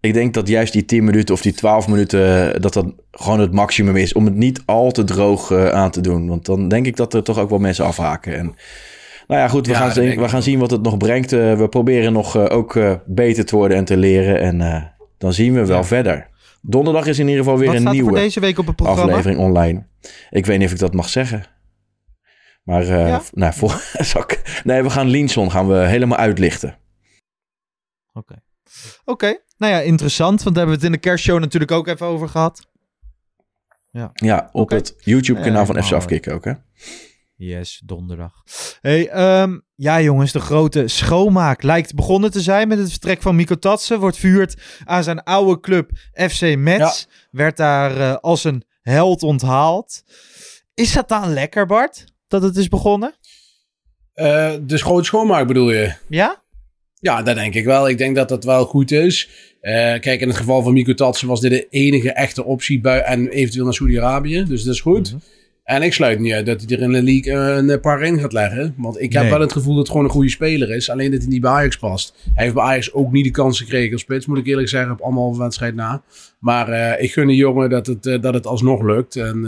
ik denk dat juist die 10 minuten of die 12 minuten, dat dat gewoon het maximum is. Om het niet al te droog uh, aan te doen. Want dan denk ik dat er toch ook wel mensen afhaken. En nou ja, goed, we, ja, gaan, zien, we gaan zien wat het nog brengt. Uh, we proberen nog uh, ook beter te worden en te leren. En dan zien we wel ja. verder. Donderdag is in ieder geval weer wat een nieuwe deze week op het programma? aflevering online. Ik weet niet of ik dat mag zeggen. Maar ja? nou, voor, nee, we gaan Linson gaan we helemaal uitlichten. Oké. Okay. Oké. Okay. Nou ja, interessant, want daar hebben we het in de kerstshow natuurlijk ook even over gehad. Ja, ja op okay. het YouTube-kanaal uh, van FC Afkikken ook, hè? Yes, donderdag. Hey, um, ja jongens, de grote schoonmaak lijkt begonnen te zijn met het vertrek van Miko Tatsen. Wordt vuurd aan zijn oude club FC Metz. Ja. Werd daar uh, als een held onthaald. Is dat dan lekker, Bart, dat het is begonnen? Uh, de grote schoonmaak bedoel je? Ja? Ja, dat denk ik wel. Ik denk dat dat wel goed is. Uh, kijk, in het geval van Miko Tatsen was dit de enige echte optie bij, en eventueel naar Saudi-Arabië. Dus dat is goed. Mm -hmm. En ik sluit niet uit dat hij er in de league een paar in gaat leggen. Want ik heb nee. wel het gevoel dat het gewoon een goede speler is. Alleen dat hij niet bij Ajax past. Hij heeft bij Ajax ook niet de kans gekregen als spits, moet ik eerlijk zeggen, op allemaal wedstrijd na. Maar uh, ik gun de jongen dat het, uh, dat het alsnog lukt. En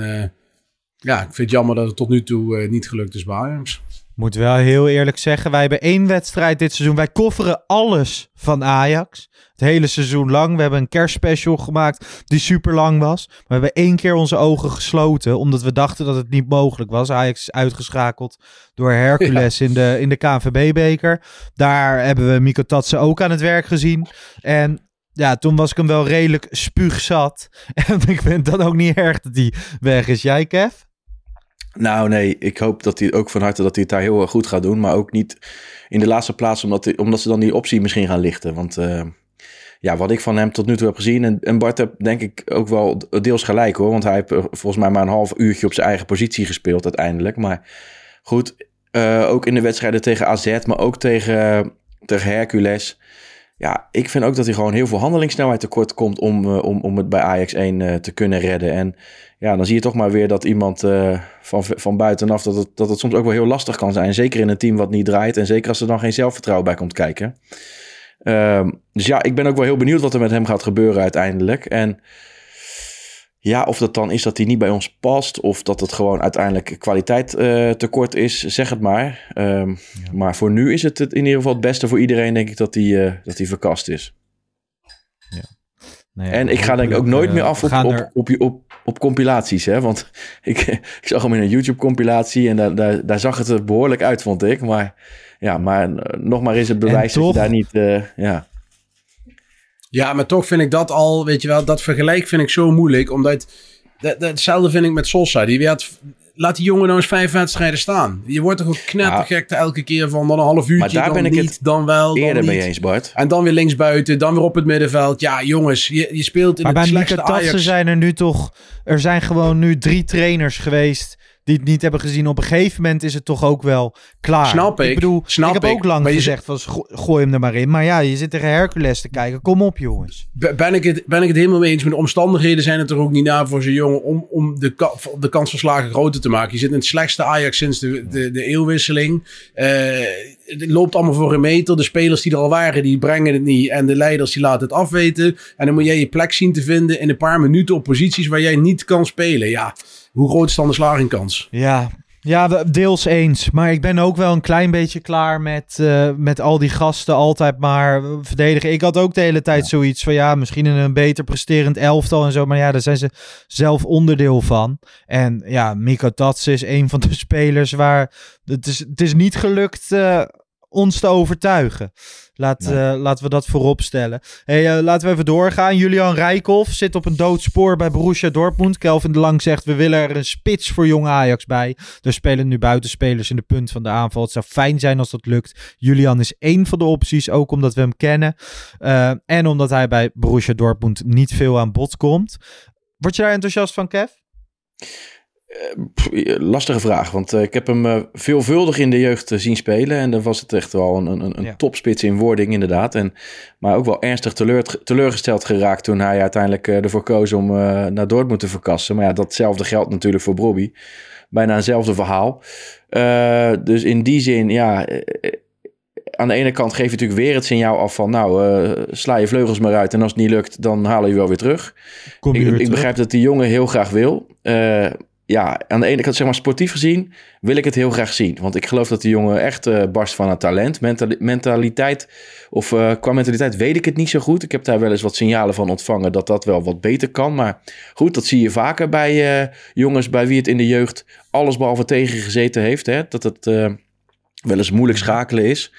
ja, ik vind het jammer dat het tot nu toe niet gelukt is bij Ajax. Moet wel heel eerlijk zeggen, wij hebben één wedstrijd dit seizoen. Wij kofferen alles van Ajax. Het hele seizoen lang. We hebben een kerstspecial gemaakt die super lang was. Maar we hebben één keer onze ogen gesloten. Omdat we dachten dat het niet mogelijk was. Ajax is uitgeschakeld door Hercules ja. in de, in de KNVB-beker. Daar hebben we Miko Tatsen ook aan het werk gezien. En ja, toen was ik hem wel redelijk spuugzat. En ik vind dan ook niet erg dat hij weg is. Jij, Kev? Nou, nee, ik hoop dat hij ook van harte dat hij het daar heel goed gaat doen. Maar ook niet in de laatste plaats, omdat, omdat ze dan die optie misschien gaan lichten. Want uh, ja, wat ik van hem tot nu toe heb gezien. En, en Bart heb denk ik ook wel deels gelijk hoor. Want hij heeft volgens mij maar een half uurtje op zijn eigen positie gespeeld uiteindelijk. Maar goed, ook in de wedstrijden tegen AZ, maar ook tegen, tegen Hercules. Ja, ik vind ook dat hij gewoon heel veel handelingssnelheid tekort komt om, uh, om, om het bij Ajax 1 te kunnen redden. En ja, dan zie je toch maar weer dat iemand uh, van, van buitenaf, dat het, dat het soms ook wel heel lastig kan zijn. Zeker in een team wat niet draait en zeker als er dan geen zelfvertrouwen bij komt kijken. Uh, dus ja, ik ben ook wel heel benieuwd wat er met hem gaat gebeuren uiteindelijk. En ja, of dat dan is dat hij niet bij ons past, of dat het gewoon uiteindelijk kwaliteit uh, tekort is, zeg het maar. Um, ja. Maar voor nu is het in ieder geval het beste voor iedereen, denk ik, dat hij, uh, dat hij verkast is. Ja. Nee, en ik ga denk ik ook nooit meer af op, op, op, op, op, op, compilaties. Hè? Want ik, ik zag hem in een YouTube-compilatie en daar, daar, daar zag het er behoorlijk uit, vond ik. Maar ja, maar nog maar is het bewijs toch... dat je daar niet... Uh, ja. Ja, maar toch vind ik dat al, weet je wel, dat vergelijk vind ik zo moeilijk. Omdat, dat, dat, hetzelfde vind ik met Sosa. Die werd laat die jongen nou eens vijf wedstrijden staan. Je wordt toch ook knettergek ja. elke keer van dan een half uurtje, maar daar dan ben ik niet, dan wel, dan eerder niet. mee eens, Bart. En dan weer linksbuiten, dan weer op het middenveld. Ja, jongens, je, je speelt in maar het bij slechtste Ajax. zijn er nu toch... Er zijn gewoon nu drie trainers geweest die het niet hebben gezien. Op een gegeven moment is het toch ook wel klaar. Snap ik. Ik bedoel, Snap ik heb ook lang gezegd, van, gooi hem er maar in. Maar ja, je zit tegen Hercules te kijken. Kom op, jongens. Ben ik het, ben ik het helemaal mee eens. Met de omstandigheden zijn het er ook niet na voor zo'n jongen... om, om de, de kans van slagen groter te maken. Je zit in het slechtste Ajax sinds de, de, de eeuwwisseling. Uh, het loopt allemaal voor een meter. De spelers die er al waren, die brengen het niet. En de leiders, die laten het afweten. En dan moet jij je plek zien te vinden... in een paar minuten op posities waar jij niet kan spelen. Ja, hoe groot is dan de slagingkans? Ja, Ja, deels eens. Maar ik ben ook wel een klein beetje klaar met, uh, met al die gasten altijd maar verdedigen. Ik had ook de hele tijd zoiets van ja, misschien een beter presterend elftal en zo. Maar ja, daar zijn ze zelf onderdeel van. En ja, Miko Tats is een van de spelers waar het is, het is niet gelukt uh, ons te overtuigen. Laat, uh, laten we dat voorop stellen. Hey, uh, laten we even doorgaan. Julian Rijkoff zit op een doodspoor bij Borussia Dortmund. Kelvin de Lang zegt, we willen er een spits voor jong Ajax bij. Er spelen nu buitenspelers in de punt van de aanval. Het zou fijn zijn als dat lukt. Julian is één van de opties, ook omdat we hem kennen. Uh, en omdat hij bij Borussia Dortmund niet veel aan bod komt. Word je daar enthousiast van, Kev? Uh, lastige vraag, want uh, ik heb hem uh, veelvuldig in de jeugd zien spelen. En dan was het echt wel een, een, een ja. topspits in wording, inderdaad. En, maar ook wel ernstig teleur, teleurgesteld geraakt toen hij uiteindelijk ervoor koos om naar Dortmund te verkassen. Maar ja, datzelfde geldt natuurlijk voor Bobby. Bijna eenzelfde verhaal. dus in die zin, ja. Aan de ene kant geef je natuurlijk weer het signaal af van, nou, sla je vleugels maar uit en als het niet lukt, dan halen je wel weer terug. Kom je ik, weer ik terug? begrijp dat die jongen heel graag wil ja, aan de ene kant, zeg maar, sportief gezien, wil ik het heel graag zien. Want ik geloof dat die jongen echt uh, barst van het talent. Mentali mentaliteit, of uh, qua mentaliteit weet ik het niet zo goed. Ik heb daar wel eens wat signalen van ontvangen dat dat wel wat beter kan. Maar goed, dat zie je vaker bij uh, jongens bij wie het in de jeugd allesbehalve tegengezeten heeft. Hè? Dat het wel eens moeilijk schakelen is.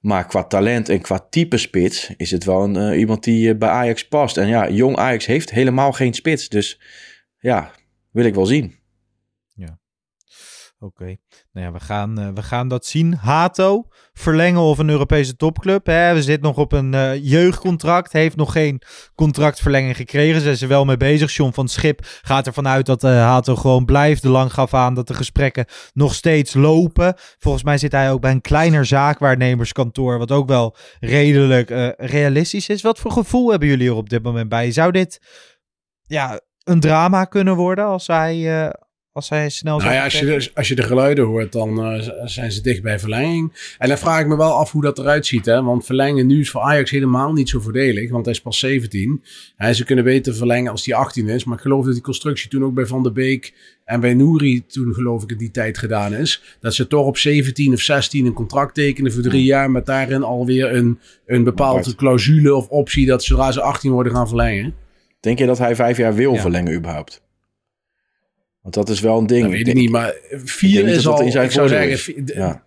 Maar qua talent en qua type spits is het wel een, iemand die bij Ajax past. En ja, jong Ajax heeft helemaal geen spits. Dus ja, wil ik wel zien. Oké, nou ja, we gaan, uh, we gaan dat zien. Hato, verlengen of een Europese topclub. Hè? We zitten nog op een uh, jeugdcontract. Heeft nog geen contractverlenging gekregen. Zijn ze wel mee bezig. John van Schip gaat ervan uit dat uh, Hato gewoon blijft. De lang gaf aan dat de gesprekken nog steeds lopen. Volgens mij zit hij ook bij een kleiner zaakwaarnemerskantoor. Wat ook wel redelijk realistisch is. Wat voor gevoel hebben jullie er op dit moment bij? Zou dit ja, een drama kunnen worden als hij als hij snel nou ja, als je, als je de geluiden hoort, dan uh, zijn ze dicht bij verlenging. En dan vraag ik me wel af hoe dat eruit ziet. Hè? Want verlengen nu is voor Ajax helemaal niet zo voordelig. Want hij is pas 17. En ze kunnen beter verlengen als hij 18 is. Maar ik geloof dat die constructie toen ook bij Van der Beek en bij Nouri toen geloof ik in die tijd gedaan is. Dat ze toch op 17 of 16 een contract tekenen voor drie jaar. Met daarin alweer een, een bepaalde clausule of optie dat zodra ze 18 worden gaan verlengen. Denk je dat hij vijf jaar wil ja. verlengen überhaupt? Want dat is wel een ding. Dat weet ik niet, maar vier is al, in zijn zou zeggen... Ja.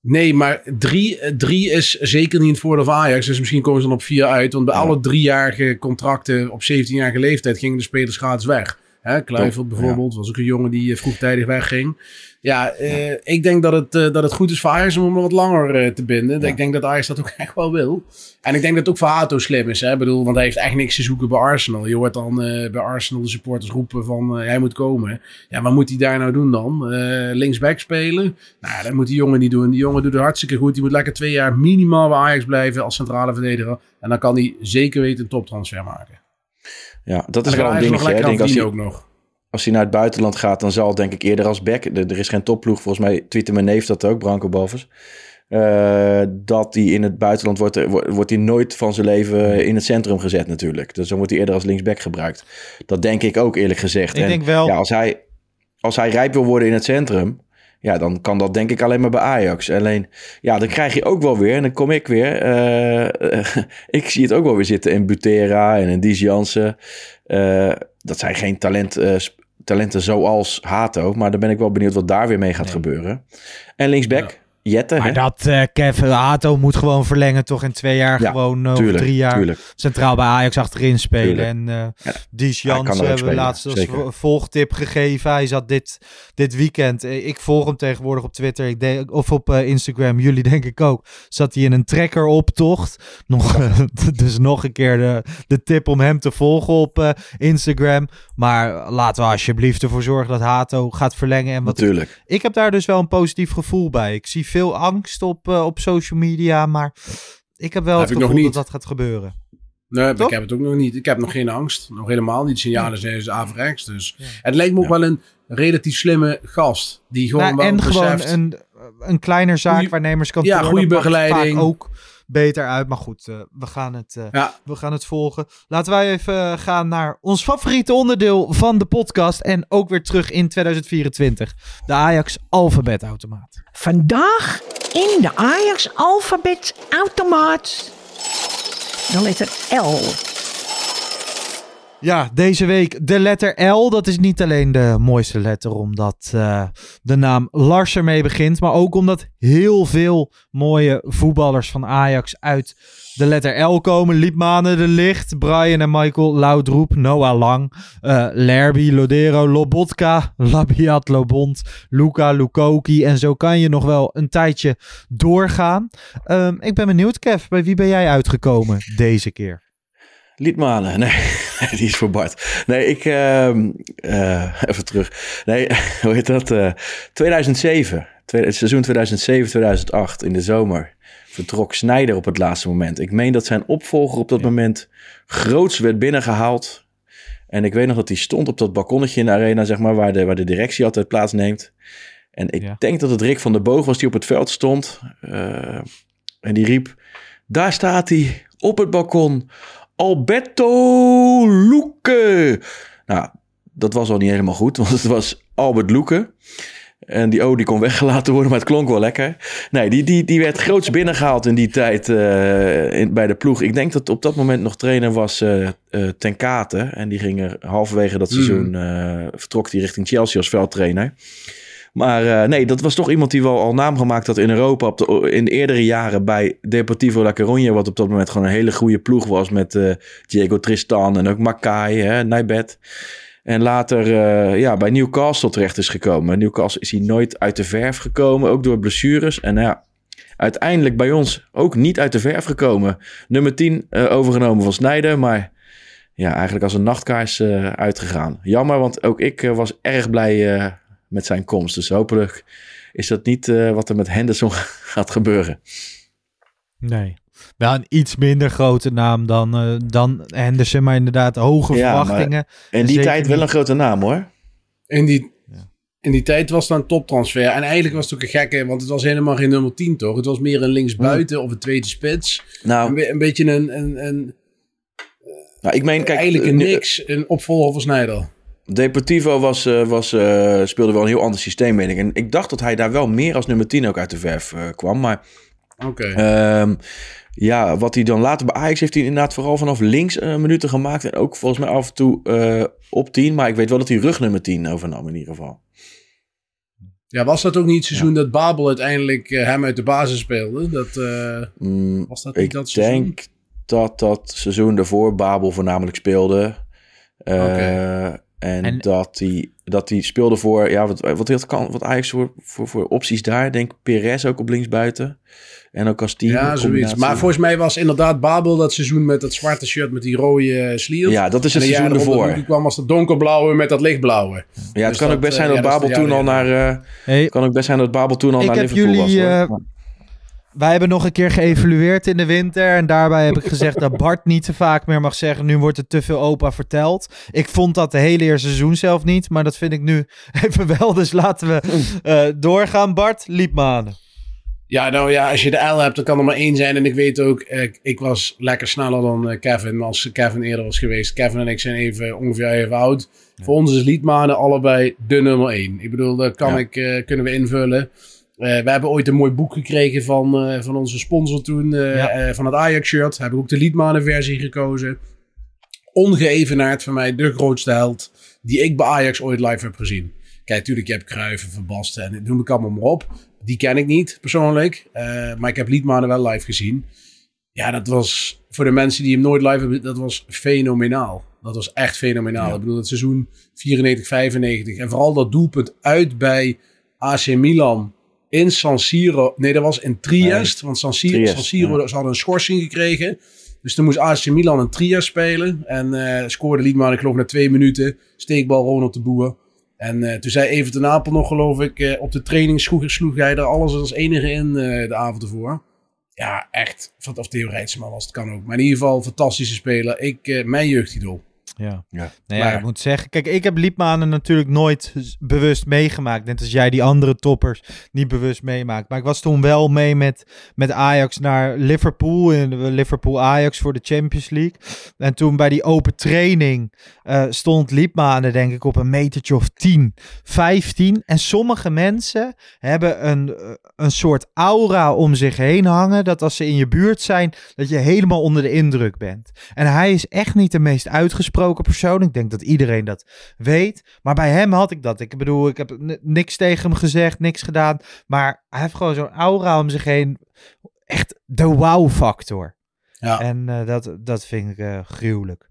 Nee, maar drie, drie is zeker niet in het voordeel van Ajax. Dus misschien komen ze dan op vier uit. Want bij ja. alle driejarige contracten op 17-jarige leeftijd gingen de spelers gratis weg. Hè, Kluivert bijvoorbeeld ja. was ook een jongen die vroegtijdig wegging. Ja, uh, ja, ik denk dat het, uh, dat het goed is voor Ajax om hem wat langer uh, te binden. Ja. Ik denk dat Ajax dat ook echt wel wil. En ik denk dat het ook voor Hato slim is. Hè? Ik bedoel, want hij heeft echt niks te zoeken bij Arsenal. Je hoort dan bij Arsenal de supporters roepen van hij moet komen. Ja, wat moet hij daar nou doen dan? linksback spelen? Nou, dat moet die jongen niet doen. Die jongen doet het hartstikke goed. Die moet lekker twee jaar minimaal bij Ajax blijven als centrale verdediger. En dan kan hij zeker weten een toptransfer maken. Ja, dat is wel een dingetje. Ik denk als hij ook nog als hij naar het buitenland gaat, dan zal denk ik eerder als back. Er is geen topploeg, volgens mij twitter mijn neef dat ook, Branko Bovers. Uh, dat hij in het buitenland wordt, wordt hij nooit van zijn leven in het centrum gezet natuurlijk. Dus dan wordt hij eerder als linksback gebruikt. Dat denk ik ook eerlijk gezegd. Ik en, denk wel. Ja, als, hij, als hij rijp wil worden in het centrum, ja, dan kan dat denk ik alleen maar bij Ajax. Alleen, ja, dan krijg je ook wel weer, en dan kom ik weer. Uh, ik zie het ook wel weer zitten in Butera en in Dies Jansen. Uh, dat zijn geen talent, uh, talenten zoals Hato. Maar dan ben ik wel benieuwd wat daar weer mee gaat nee. gebeuren. En linksback. Jette. Maar hè? dat uh, Kev Hato moet gewoon verlengen toch in twee jaar Ja, gewoon uh, tuurlijk, of drie jaar tuurlijk. centraal bij Ajax achterin spelen. Tuurlijk. En uh, Ja. Dies Jans hebben we laatst als volgtip gegeven. Hij zat dit, dit weekend, eh, ik volg hem tegenwoordig op Twitter ik denk, of op eh, Instagram, jullie denk ik ook. Zat hij in een trekker optocht. Nog, eh, dus nog een keer de, de tip om hem te volgen op eh, Instagram. Maar laten we alsjeblieft ervoor zorgen dat Hato gaat verlengen. En wat ik heb daar dus wel een positief gevoel bij. Ik zie veel angst op, eh, op social media, maar ik heb wel Heb het ik nog gevoel dat niet. dat gaat gebeuren. Nee, ik heb het ook nog niet. Ik heb nog geen angst. Nog helemaal niet. Signalen zijn dus averechts. Dus Ja. het lijkt me ook Ja. wel een relatief slimme gast. Die gewoon Nou, wel en gewoon een, een kleiner zaakwaarnemerskantoor. Ja, goede vaak begeleiding. ook beter uit. Maar goed, eh, we, gaan het, eh, Ja. we gaan het volgen. Laten wij even eh, gaan naar ons favoriete onderdeel van de podcast. En ook weer terug in 2024. De Ajax alfabetautomaat. Vandaag in de Ajax alfabet automaat. De letter L. Ja, deze week de letter L. Dat is niet alleen de mooiste letter omdat eh, de naam Lars ermee begint. Maar ook omdat heel veel mooie voetballers van Ajax uit de letter L komen. Liepmanen de Licht, Brian en Michael Laudroep, Noah Lang, eh Lerby, Lodero, Lobotka, Labiat, Lobond, Luca, Lukoki. En zo kan je nog wel een tijdje doorgaan. Ehm, ik ben benieuwd, Kev, bij wie ben jij uitgekomen deze keer? Liedmanen. Nee, die is voor Bart. Nee, ik... ehm, eh, even terug. Nee, hoe heet dat? eh 2007. Tweede- het seizoen 2007-2008 in de zomer vertrok Snijder op het laatste moment. Ik meen dat zijn opvolger op dat moment groots werd binnengehaald. En ik weet nog dat hij stond op dat balkonnetje in de arena, zeg maar, waar de, waar de directie altijd plaatsneemt. En ik Ja. denk dat het Rick van der Boog was die op het veld stond. eh, en die riep, daar staat hij op het balkon. Alberto Luque. Nou, dat was al niet helemaal goed, want het was Albert Luque. En die O die kon weggelaten worden, maar het klonk wel lekker. Nee, die, die, die werd groots binnengehaald in die tijd eh, in, bij de ploeg. Ik denk dat op dat moment nog trainer was eh eh, Ten Kate. En die ging er halverwege dat seizoen, eh, vertrok hij richting Chelsea als veldtrainer. Maar eh, nee, dat was toch iemand die wel al naam gemaakt had in Europa op de, in de eerdere jaren bij Deportivo La Coruña. Wat op dat moment gewoon een hele goede ploeg was met eh, Diego Tristan en ook Makai, hè, Nijbet. En later eh, ja, bij Newcastle terecht is gekomen. Newcastle is hij nooit uit de verf gekomen, ook door blessures. En ja, uiteindelijk bij ons ook niet uit de verf gekomen. Nummer 10 eh, overgenomen van Snijder, maar ja, eigenlijk als een nachtkaars uitgegaan. Jammer, want ook ik was erg blij met zijn komst. Dus hopelijk is dat niet eh, wat er met Henderson gaat gebeuren. Nee. Wel een iets minder grote naam dan, eh, dan Henderson, maar inderdaad hoge Ja, maar- verwachtingen. In die tijd wel een grote naam hoor. In die, Ja. in die tijd was het een toptransfer. En eigenlijk was het ook een gekke, want het was helemaal geen nummer 10 toch? Het was meer een linksbuiten of een tweede spits. Een, Nou, be- een beetje een, een, een nou ik meen, kijk, eigenlijk een niks, een opvolger van Sneijder. Deportivo was, eh, was, eh, speelde wel een heel ander systeem, weet ik. En ik dacht dat hij daar wel meer als nummer 10 ook uit de verf eh, kwam. Maar Oké. Ehm, ja, wat hij dan later bij Ajax heeft hij inderdaad vooral vanaf links eh, minuten gemaakt. En ook volgens mij af en toe op 10. Maar ik weet wel dat hij rug nummer 10 overnam in ieder geval. Ja, was dat ook niet het seizoen dat Babel uiteindelijk hem uit de basis speelde? Dat, Mm, was dat niet ik dat seizoen? denk dat dat seizoen daarvoor Babel voornamelijk speelde. Oké. En, En- dat, hij, dat hij speelde voor, ja, wat, wat, wat, kan, wat Ajax voor, voor, voor opties daar. Denk Perez ook op linksbuiten. En ook als team. Ja, zoiets. Maar volgens mij was inderdaad Babel dat seizoen met dat zwarte shirt met die rode eh, slier. Ja, dat is het seizoen ervoor. Lucky kwam als dat donkerblauwe met dat lichtblauwe. Ja, het Dus kan ook best eh, zijn dat Babel toen al naar... eh, Hey, kan ook best zijn dat Babel toen al Ik naar heb Liverpool jullie, was. Wij hebben nog een keer geëvalueerd in de winter. En daarbij heb ik gezegd dat Bart niet te vaak meer mag zeggen. Nu wordt er te veel opa verteld. Ik vond dat de hele eerste seizoen zelf niet. Maar dat vind ik nu even wel. Dus laten we eh, doorgaan. Bart, Liepmanen. Ja, nou ja, als je de L hebt, dan kan er maar één zijn. En ik weet ook, eh, ik was lekker sneller dan eh, Kevin als Kevin eerder was geweest. Kevin en ik zijn even, ongeveer even oud. Voor ons is Liedmanen allebei de nummer één. Ik bedoel, dat kan Ja. ik, kunnen we invullen. Eh, we hebben ooit een mooi boek gekregen van, eh, van onze sponsor toen, eh, Ja. van het Ajax-shirt. Heb ik ook de Liedmanen versie gekozen. Ongeëvenaard voor mij de grootste held die ik bij Ajax ooit live heb gezien. Kijk, natuurlijk, je hebt Cruijff en Van Basten en noem ik allemaal maar op. Die ken ik niet persoonlijk, maar ik heb Liedmanen wel live gezien. Ja, dat was voor de mensen die hem nooit live hebben, dat was fenomenaal. Dat was echt fenomenaal. Ja. Ik bedoel, het seizoen 94, 95 en vooral dat doelpunt uit bij AC Milan in San Siro. Nee, dat was in Triest, want San Siro, Triest, San Siro ja. ze hadden een schorsing gekregen. Dus toen moest AC Milan een Triest spelen. En eh, scoorde Liedman, ik geloof, na twee minuten. Steekbal Ronald de Boer. En eh, toen zei Evert ten Apel nog, geloof ik, eh, op de training sloeg, sloeg hij er alles als enige in de avond ervoor. Ja, echt. Of Theo Rijtsman als het kan ook. Maar in ieder geval, fantastische speler. Ik, mijn jeugdidool. Ja. Ja. Nou ja, Maar- ik moet zeggen, kijk, ik heb Liepmanen natuurlijk nooit bewust meegemaakt. Net als jij die andere toppers niet bewust meemaakt. Maar ik was toen wel mee met, met Ajax naar Liverpool. In Liverpool-Ajax voor de Champions League. En toen bij die open training eh, stond Liepmanen denk ik op een metertje of 10, 15. En sommige mensen hebben een, eh, een soort aura om zich heen hangen. Dat als ze in je buurt zijn, dat je helemaal onder de indruk bent. En hij is echt niet de meest uitgesproken persoon. Ik denk dat iedereen dat weet. Maar bij hem had ik dat. Ik bedoel, ik heb niks tegen hem gezegd, niks gedaan. Maar hij heeft gewoon zo'n aura om zich heen. Echt de wow-factor. Ja. En eh, dat, dat vind ik eh, gruwelijk.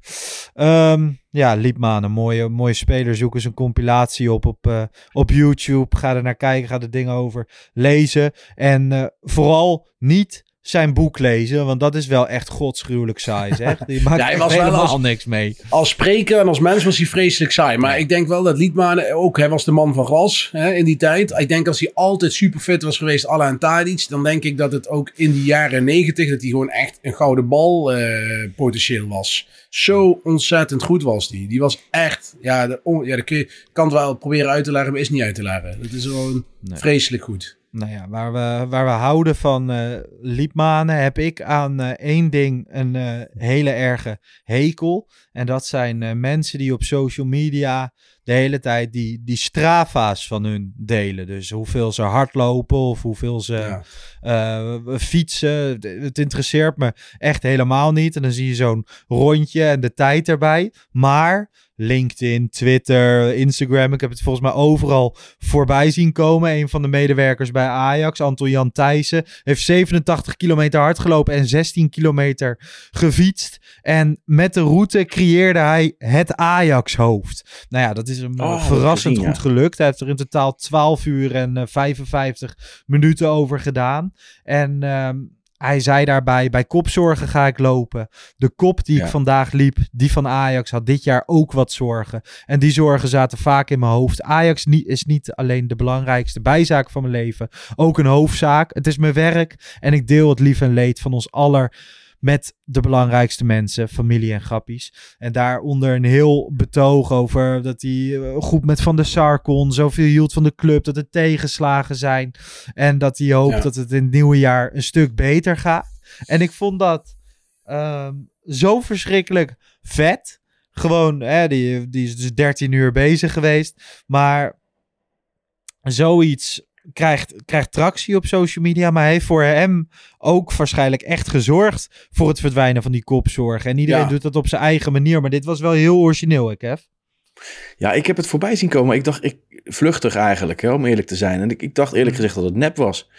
Ehm, ja, Liepman, een mooie, mooie speler. Zoek eens een compilatie op op, eh, op YouTube. Ga er naar kijken, ga er dingen over lezen. En vooral niet zijn boek lezen, want dat is wel echt godsgruwelijk saai, zeg. Die maakt Ja, hij was helemaal als- niks mee. Als spreker en als mens was hij vreselijk saai. Maar ik denk wel dat Liedman ook, hij was de man van glas hè, in die tijd. Ik denk als hij altijd super fit was geweest, à la Tadic, dan denk ik dat het ook in die jaren negentig, dat hij gewoon echt een gouden bal eh, potentieel was. Zo ontzettend goed was die. Die was echt, ja, de, ja, dat kun je, kan het wel proberen uit te leggen, maar is niet uit te leggen. Dat is gewoon Nee. vreselijk goed. Nou ja, waar we, waar we houden van eh liepmanen heb ik aan eh, één ding een eh, hele erge hekel. En dat zijn mensen die op social media de hele tijd die, die strava's van hun delen. Dus hoeveel ze hardlopen of hoeveel ze Ja. eh, fietsen. Het interesseert me echt helemaal niet. En dan zie je zo'n rondje en de tijd erbij. Maar LinkedIn, Twitter, Instagram. Ik heb het volgens mij overal voorbij zien komen. Een van de medewerkers bij Ajax, Anton Jan Thijssen, heeft 87 kilometer hard gelopen en 16 kilometer gefietst. En met de route creëerde hij het Ajax-hoofd. Nou ja, dat is hem eh, Oh, dat verrassend goed gelukt. Hij heeft er in totaal 12 uur en eh, 55 minuten over gedaan. En ehm, hij zei daarbij, bij kopzorgen ga ik lopen. De kop die Ja. ik vandaag liep, die van Ajax, had dit jaar ook wat zorgen. En die zorgen zaten vaak in mijn hoofd. Ajax niet, is niet alleen de belangrijkste bijzaak van mijn leven, ook een hoofdzaak. Het is mijn werk en ik deel het lief en leed van ons aller met de belangrijkste mensen, familie en grappies. En daaronder een heel betoog over dat hij eh, goed met Van der Sar kon, zoveel hield van de club, dat er tegenslagen zijn. En dat hij hoopt Ja. dat het in het nieuwe jaar een stuk beter gaat. En ik vond dat ehm, zo verschrikkelijk vet. Gewoon, hè, die, die is dus 13 uur bezig geweest. Maar zoiets krijgt, krijgt tractie op social media. Maar heeft voor hem ook waarschijnlijk echt gezorgd voor het verdwijnen van die kopzorg. En iedereen Ja. doet dat op zijn eigen manier. Maar dit was wel heel origineel, ik heb. Ja, ik heb het voorbij zien komen. Ik dacht, ik, vluchtig eigenlijk, hè, om eerlijk te zijn. En ik, ik dacht eerlijk gezegd dat het nep was.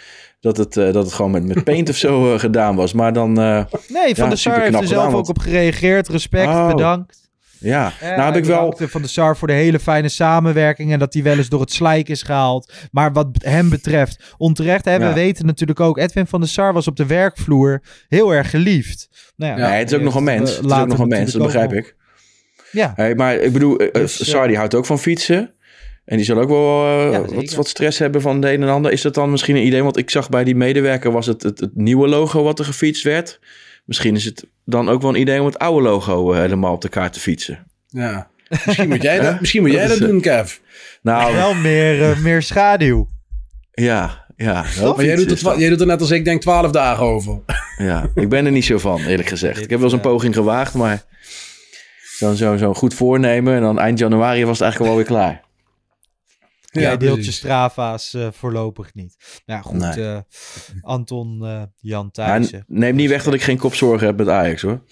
Dat het, eh, dat het gewoon met, met paint of zo eh, gedaan was. Maar dan, eh, Nee, Van Ja, der Sar heeft er zelf ook op gereageerd. Respect, Oh. bedankt. Ja. Eh, nou heb ik wel... Van de Sar voor de hele fijne samenwerking en dat hij wel eens door het slijk is gehaald. Maar wat hem betreft, onterecht, hè, we weten natuurlijk ook, Edwin van der Sar was op de werkvloer heel erg geliefd. Nou ja, nee, het is ook nog een mens. eh, Het is ook nog een mens, dat begrijp ik. Ja, Hey, maar ik bedoel, eh, Dus, eh, Sar die houdt ook van fietsen. En die zal ook wel eh, Ja, wat, wat stress hebben van de een en ander. Is dat dan misschien een idee? Want ik zag bij die medewerker was het het, het nieuwe logo wat er gefietst werd. Misschien is het dan ook wel een idee om het oude logo eh, helemaal op de kaart te fietsen. Ja. Misschien moet jij dat, misschien moet Dat jij is, dat eh, doen, Kev. Nou, wel meer, eh, meer schaduw. ja, ja. Maar jij doet, het, jij doet er net als ik denk twaalf dagen over. Ja, ik ben er niet zo van, eerlijk gezegd. Ik heb wel eens een poging gewaagd, maar zo'n zo, zo goed voornemen. En dan eind januari was het eigenlijk al wel weer klaar. Ja, deeltje precies. Strava's eh, voorlopig niet. Nou goed, Nee. eh, Anton eh, Jan Ja, Thijssen. neem niet weg dat ik geen kopzorgen heb met Ajax, hoor.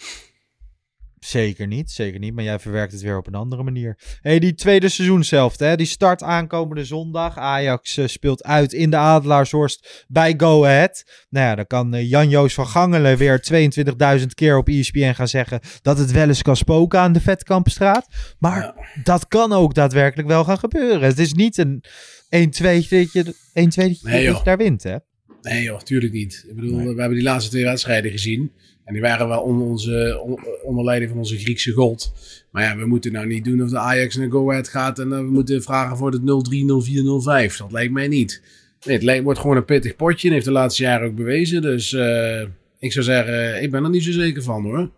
Zeker niet, zeker niet. Maar jij verwerkt het weer op een andere manier. hey, die tweede seizoenshelft, hè, die start aankomende zondag. Ajax eh, speelt uit in de Adelaarshorst bij Go Ahead. Nou ja, dan kan eh, Jan-Joos van Gangelen weer 22.000 keer op ESPN gaan zeggen... dat het wel eens kan spoken aan de Vetkampstraat. Maar dat kan ook daadwerkelijk wel gaan gebeuren. Het is niet een 1-2 dat je, 1 2 dat je Nee, daar wint, hè? Nee joh, tuurlijk niet. Ik bedoel, Nee. we hebben die laatste twee wedstrijden gezien. En die waren wel onder, onze, on- onder leiding van onze Griekse god. Maar ja, we moeten nou niet doen of de Ajax naar Go Ahead gaat. En eh, we moeten vragen voor het 0-3, 0-4, 0-5. Dat lijkt mij niet. Nee, het lijkt, wordt gewoon een pittig potje. En heeft de laatste jaren ook bewezen. Dus eh, ik zou zeggen, ik ben er niet zo zeker van hoor.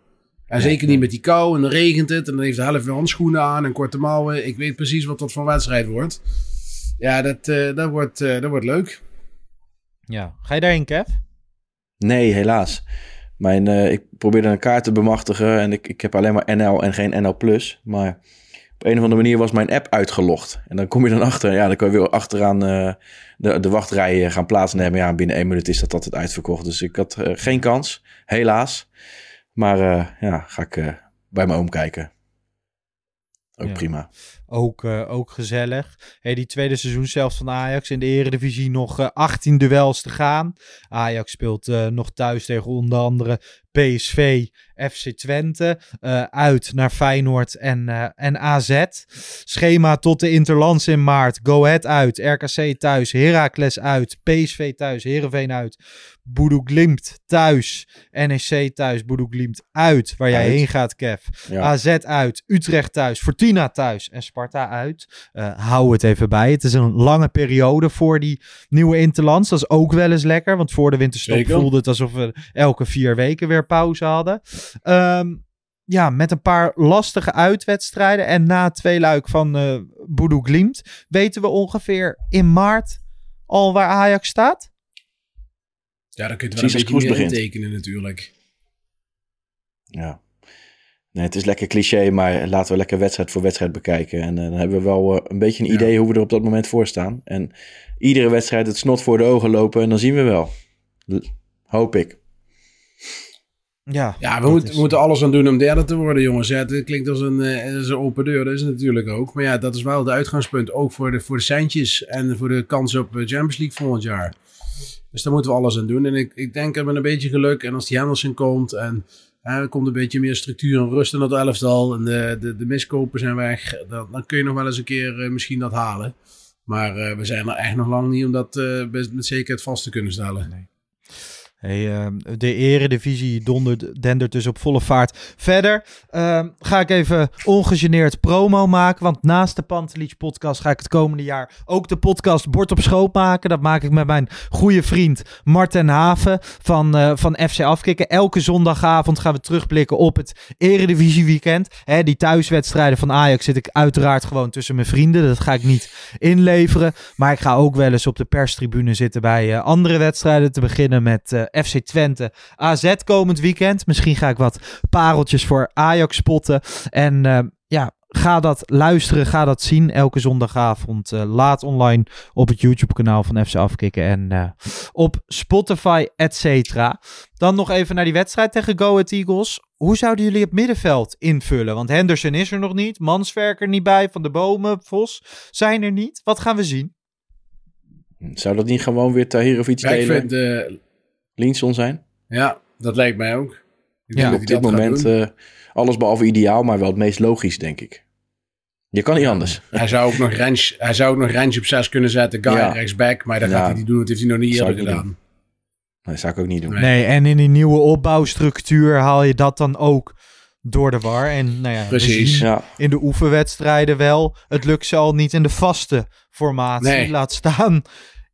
En zeker niet met die kou en dan regent het en dan heeft de helft weer handschoenen aan en korte mouwen. Ik weet precies wat dat voor wedstrijd wordt. Ja, dat, uh, dat, wordt, uh, dat wordt leuk. Ja, ga je daarin, Kev? Nee, helaas. Mijn, uh, ik probeerde een kaart te bemachtigen en ik, ik heb alleen maar NL en geen NL+. Maar op een of andere manier was mijn app uitgelogd. En dan kom je dan achter, ja, dan kan je weer achteraan de, de wachtrij gaan plaatsnemen. Ja, binnen één minuut is dat altijd uitverkocht. Dus ik had geen kans, helaas. Maar ja, ga ik bij mijn oom kijken. Ook prima. Ook, uh, ook gezellig. Hey, die tweede seizoen zelfs van Ajax in de Eredivisie nog uh, 18 duels te gaan. Ajax speelt uh, nog thuis tegen onder andere PSV, FC Twente. Uit naar Feyenoord en, en AZ. Schema tot de Interlands in maart. Go Ahead uit. RKC thuis. Heracles uit. PSV thuis. Heerenveen uit. Boedoe Glimt thuis. NEC thuis. Boedoe Glimt uit. Waar jij uit. heen gaat, Kev. Ja. AZ uit. Utrecht thuis. Fortuna thuis. En Sparta uit. Uh, hou het even bij. Het is een lange periode voor die nieuwe Interlands. Dat is ook wel eens lekker. Want voor de winterstop Zeker. voelde het alsof we elke vier weken weer pauze hadden. Um, ja, met een paar lastige uitwedstrijden. En na twee luik van uh, Boedoe Glimt weten we ongeveer in maart al waar Ajax staat. Ja, dan kun je het wel een beetje meer tekenen natuurlijk. Ja. Nee, het is lekker cliché, maar laten we lekker wedstrijd voor wedstrijd bekijken. En uh, dan hebben we wel uh, een beetje een idee ja. hoe we er op dat moment voor staan. En iedere wedstrijd het snot voor de ogen lopen en dan zien we wel. L hoop ik. Ja, ja we, moet, is... we, moeten alles aan doen om derde te worden, jongens. Ja, het klinkt als een, uh, als een open deur, dat is het natuurlijk ook. Maar ja, dat is wel de uitgangspunt, ook voor de, voor de centjes en voor de kans op Champions League volgend jaar. Dus daar moeten we alles aan doen. En ik, ik denk met een beetje geluk, en als die Henderson komt en er komt een beetje meer structuur en rust in dat elftal en de, de, de miskopen zijn weg, dan, dan kun je nog wel eens een keer uh, misschien dat halen. Maar uh, we zijn er echt nog lang niet om dat uh, met zekerheid vast te kunnen stellen. Nee. Hey, uh, de eredivisie dondert, dendert dus op volle vaart verder. Uh, ga ik even ongegeneerd promo maken. Want naast de Pantelich podcast ga ik het komende jaar ook de podcast Bord op Schoot maken. Dat maak ik met mijn goede vriend Marten Haven van, uh, van FC Afkikken. Elke zondagavond gaan we terugblikken op het eredivisie weekend. Die thuiswedstrijden van Ajax zit ik uiteraard gewoon tussen mijn vrienden. Dat ga ik niet inleveren. Maar ik ga ook wel eens op de perstribune zitten bij uh, andere wedstrijden. Te beginnen met uh, FC Twente AZ komend weekend. Misschien ga ik wat pareltjes voor Ajax spotten. En uh, ja, ga dat luisteren, ga dat zien elke zondagavond. Uh, laat online op het YouTube-kanaal van FC Afkikken en uh, op Spotify, et cetera. Dan nog even naar die wedstrijd tegen Go Ahead Eagles. Hoe zouden jullie het middenveld invullen? Want Henderson is er nog niet, Manswerker niet bij, Van de Bomen, Vos zijn er niet. Wat gaan we zien? Zou dat niet gewoon weer Tahir of iets ja, delen? Ik vind, uh, Linson zijn? Ja, dat lijkt mij ook. Ik ja, op dit moment uh, alles behalve ideaal, maar wel het meest logisch, denk ik. Je kan niet anders. Hij zou ook nog range, hij zou ook nog range op 6 kunnen zetten, guy ja. rechtsback, maar dat ja. gaat hij niet doen. Dat heeft hij nog niet eerder gedaan. Dat zou ik ook niet doen. Nee. nee, en in die nieuwe opbouwstructuur haal je dat dan ook door de war. En nou ja, Precies. Ja. in de oefenwedstrijden wel. Het lukt ze al niet in de vaste formatie. Nee. Laat staan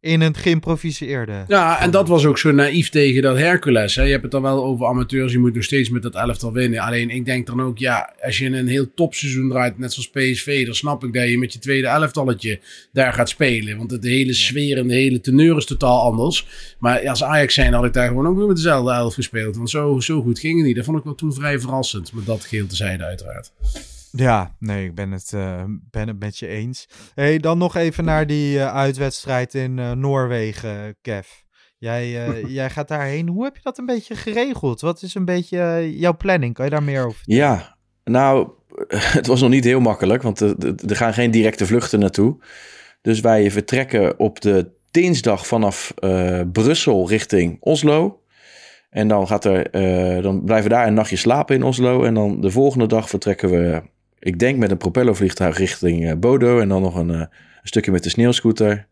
in een geïmproviseerde. Ja, en dat was ook zo naïef tegen dat Hercules. Hè. Je hebt het dan wel over amateurs, je moet nog steeds met dat elftal winnen. Alleen ik denk dan ook, ja, als je een heel topseizoen draait, net zoals PSV, dan snap ik dat je met je tweede elftalletje daar gaat spelen. Want de hele sfeer en de hele teneur is totaal anders. Maar als Ajax zijn had ik daar gewoon ook weer met dezelfde elf gespeeld. Want zo, zo goed ging het niet. Dat vond ik wel toen vrij verrassend, met dat geheel tezijde uiteraard. Ja, nee, ik ben het, uh, ben het met je eens. Hey, dan nog even naar die uh, uitwedstrijd in uh, Noorwegen, Kev. Jij, jij gaat daarheen. Hoe heb je dat een beetje geregeld? Wat is een beetje jouw planning? Kan je daar meer over Ja, nou, het was nog niet heel makkelijk, want er, er gaan geen directe vluchten naartoe. Dus wij vertrekken op de dinsdag vanaf Brussel richting Oslo. En dan, gaat er, dan blijven we daar een nachtje slapen in Oslo. En dan de volgende dag vertrekken we ik denk met een propellervliegtuig richting uh, Bodo. En dan nog een, uh, een, stukje met de sneeuwscooter.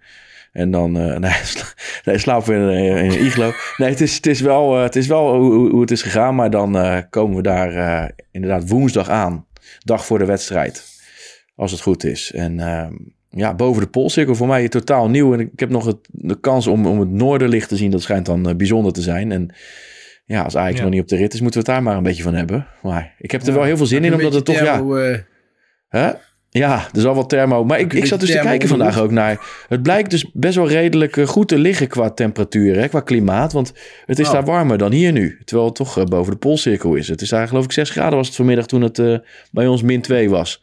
En dan uh, nee, slapen we in, in een iglo. Nee, het is, het is wel, het is wel hoe, hoe, het is gegaan. Maar dan komen we daar inderdaad woensdag aan. Dag voor de wedstrijd. Als het goed is. En ehm, ja, boven de Poolcirkel voor mij totaal nieuw. En ik heb nog het, de kans om, om het noorderlicht te zien. Dat schijnt dan bijzonder te zijn. En ja, als Ajax Ja. nog niet op de rit is, moeten we het daar maar een beetje van hebben. Maar ik heb er Ja. wel heel veel zin in, omdat het toch, ja... eh, Hè? Ja, er is al wat thermo. Maar ik, ik zat dus te kijken vandaag ook naar... Het blijkt dus best wel redelijk eh, goed te liggen qua temperatuur, hè, qua klimaat. Want het is Oh. daar warmer dan hier nu. Terwijl het toch eh, boven de poolcirkel is. Het is daar geloof ik 6 graden was het vanmiddag toen het bij ons min 2 was.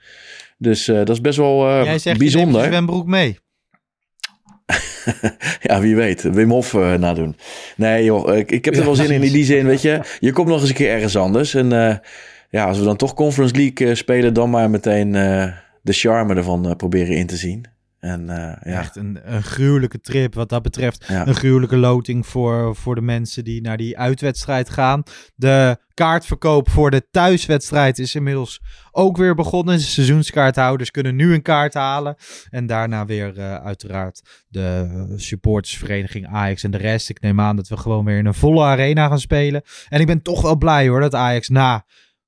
Dus dat is best wel eh, Jij zegt, bijzonder. je zwembroek mee. Ja, wie weet. Wim Hof eh, nadoen. Nee joh, ik, ik heb er wel zin in in die zin, weet je. Je komt nog eens een keer ergens anders. En eh, ja, als we dan toch Conference League eh, spelen, dan maar meteen de charme ervan proberen in te zien. En eh, ja, Echt een, een gruwelijke trip wat dat betreft. Ja. Een gruwelijke loting voor, voor de mensen die naar die uitwedstrijd gaan. De kaartverkoop voor de thuiswedstrijd is inmiddels ook weer begonnen. De seizoenskaarthouders kunnen nu een kaart halen. En daarna weer eh, uiteraard de supportersvereniging Ajax en de rest. Ik neem aan dat we gewoon weer in een volle arena gaan spelen. En ik ben toch wel blij hoor dat Ajax na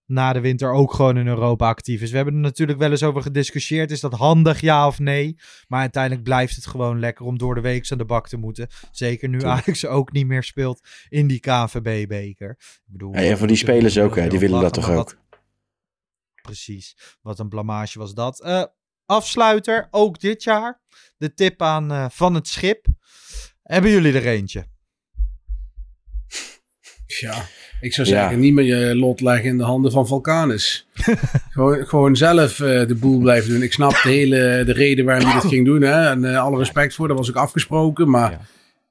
na de winter ook gewoon in Europa actief is. We hebben er natuurlijk wel eens over gediscussieerd. Is dat handig, ja of nee? Maar uiteindelijk blijft het gewoon lekker om door de week aan de bak te moeten. Zeker nu. Ajax ook niet meer speelt in die KNVB-beker. Ik bedoel, Ja, en voor die spelers ook, hè. Die willen dat toch ook? wat- Precies. Wat een blamage was dat. Eh, afsluiter, ook dit jaar. De tip aan eh, Van het Schip. Hebben jullie er eentje? Ja, ik zou Ja. zeggen, niet meer je lot leggen in de handen van Vulcanus. gewoon, gewoon zelf eh, de boel blijven doen. Ik snap de hele de reden waarom hij dat ging doen. Hè? En eh, alle respect voor, dat was ook afgesproken. Maar Ja.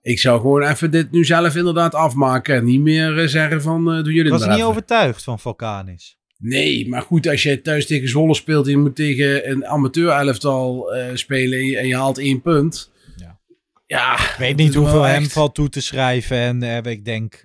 ik zou gewoon even dit nu zelf inderdaad afmaken. En niet meer eh, zeggen van, doe jullie Ik het was niet even. overtuigd van Vulcanis. Nee, maar goed, als je thuis tegen Zwolle speelt en je moet tegen een amateur-elftal eh, spelen en je, en je haalt één punt. Ja. Ja, Ik weet dat niet hoeveel hem echt- valt toe te schrijven. En ik denk,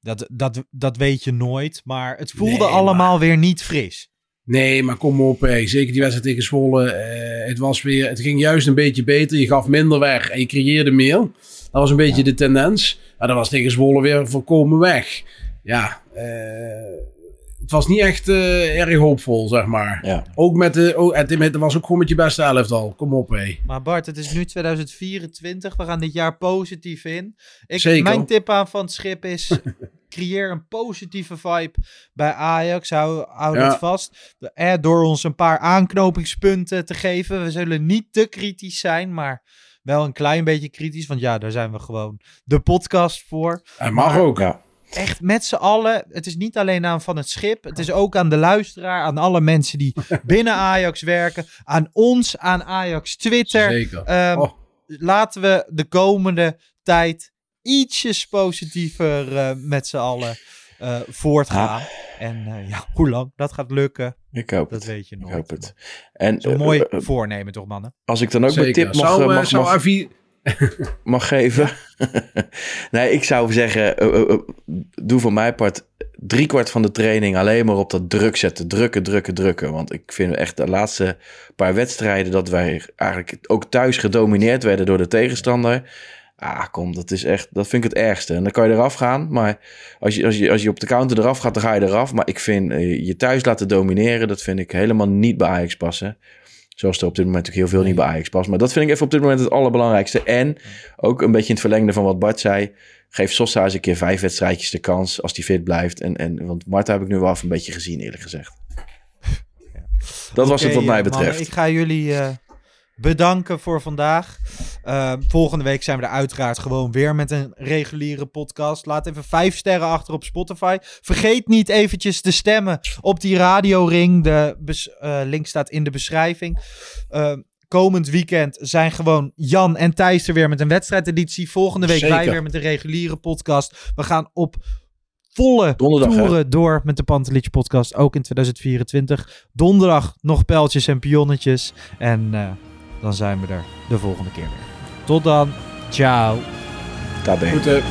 dat, dat, dat weet je nooit. Maar het voelde Nee, allemaal weer niet fris. Nee, maar kom op. Zeker die wedstrijd tegen Zwolle. eh, het, was weer, het ging juist een beetje beter. Je gaf minder weg en je creëerde meer. Dat was een beetje de tendens. Maar dat was tegen Zwolle weer volkomen weg. Ja, eh, het was niet echt eh, erg hoopvol, zeg maar. Ja. Ook met de, oh, het, het was ook gewoon met je beste elftal. Kom op, hé. Maar Bart, het is nu 2024. We gaan dit jaar positief in. Ik, Zeker. Mijn tip aan Van het Schip is... creëer een positieve vibe bij Ajax. Hou, hou Ja. dat vast. Eh, door ons een paar aanknopingspunten te geven. We zullen niet te kritisch zijn, maar wel een klein beetje kritisch. Want ja, daar zijn we gewoon de podcast voor. Hij mag Maar- ook. Ja. Echt met z'n allen. Het is niet alleen aan van het schip. Het is ook aan de luisteraar, aan alle mensen die binnen Ajax werken. Aan ons, aan Ajax Twitter. Zeker. Ehm, Oh. Laten we de komende tijd ietsjes positiever eh, met z'n allen eh, voortgaan. En eh, ja, hoe lang dat gaat lukken, Ik hoop dat het. weet je Ik nooit. hoop het. En Zo'n mooi voornemen toch, mannen? als ik dan ook mijn Zeker. tip mag, zou, mag, zou mag, Avi- mag geven. nee, ik zou zeggen, eh, eh, eh, doe voor mijn part driekwart van de training alleen maar op dat druk zetten. Drukken, drukken, drukken. Want ik vind echt de laatste paar wedstrijden dat wij eigenlijk ook thuis gedomineerd werden door de tegenstander. Ah, kom, dat is echt, dat vind ik het ergste. En dan kan je eraf gaan, maar als je, als je, als je op de counter eraf gaat, dan ga je eraf. Maar ik vind je thuis laten domineren, dat vind ik helemaal niet bij Ajax passen. Zoals er op dit moment natuurlijk heel veel niet bij Ajax past. Maar dat vind ik even op dit moment het allerbelangrijkste. En ook een beetje in het verlengde van wat Bart zei. Geef Sosa eens een keer vijf wedstrijdjes de kans als hij fit blijft. En, en, want Marta heb ik nu wel even een beetje gezien, eerlijk gezegd. Dat was het wat mij betreft. ik ga jullie eh, bedanken voor vandaag. Eh, volgende week zijn we er uiteraard gewoon weer met een reguliere podcast. Laat even vijf sterren achter op Spotify. Vergeet niet eventjes te stemmen op die radioring. De eh, link staat in de beschrijving. Eh, komend weekend zijn gewoon Jan en Thijs er weer met een wedstrijdeditie. Volgende week wij Zeker. weer met een reguliere podcast. We gaan op volle Donderdag, hè? toeren door met de Pantelietje podcast. Ook in 2024. Donderdag nog pijltjes en pionnetjes. En eh, dan zijn we er de volgende keer weer. Tot dan. Ciao. Daar ben je. Goed, eh,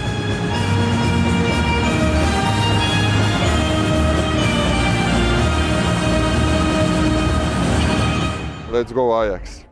Let's go Ajax.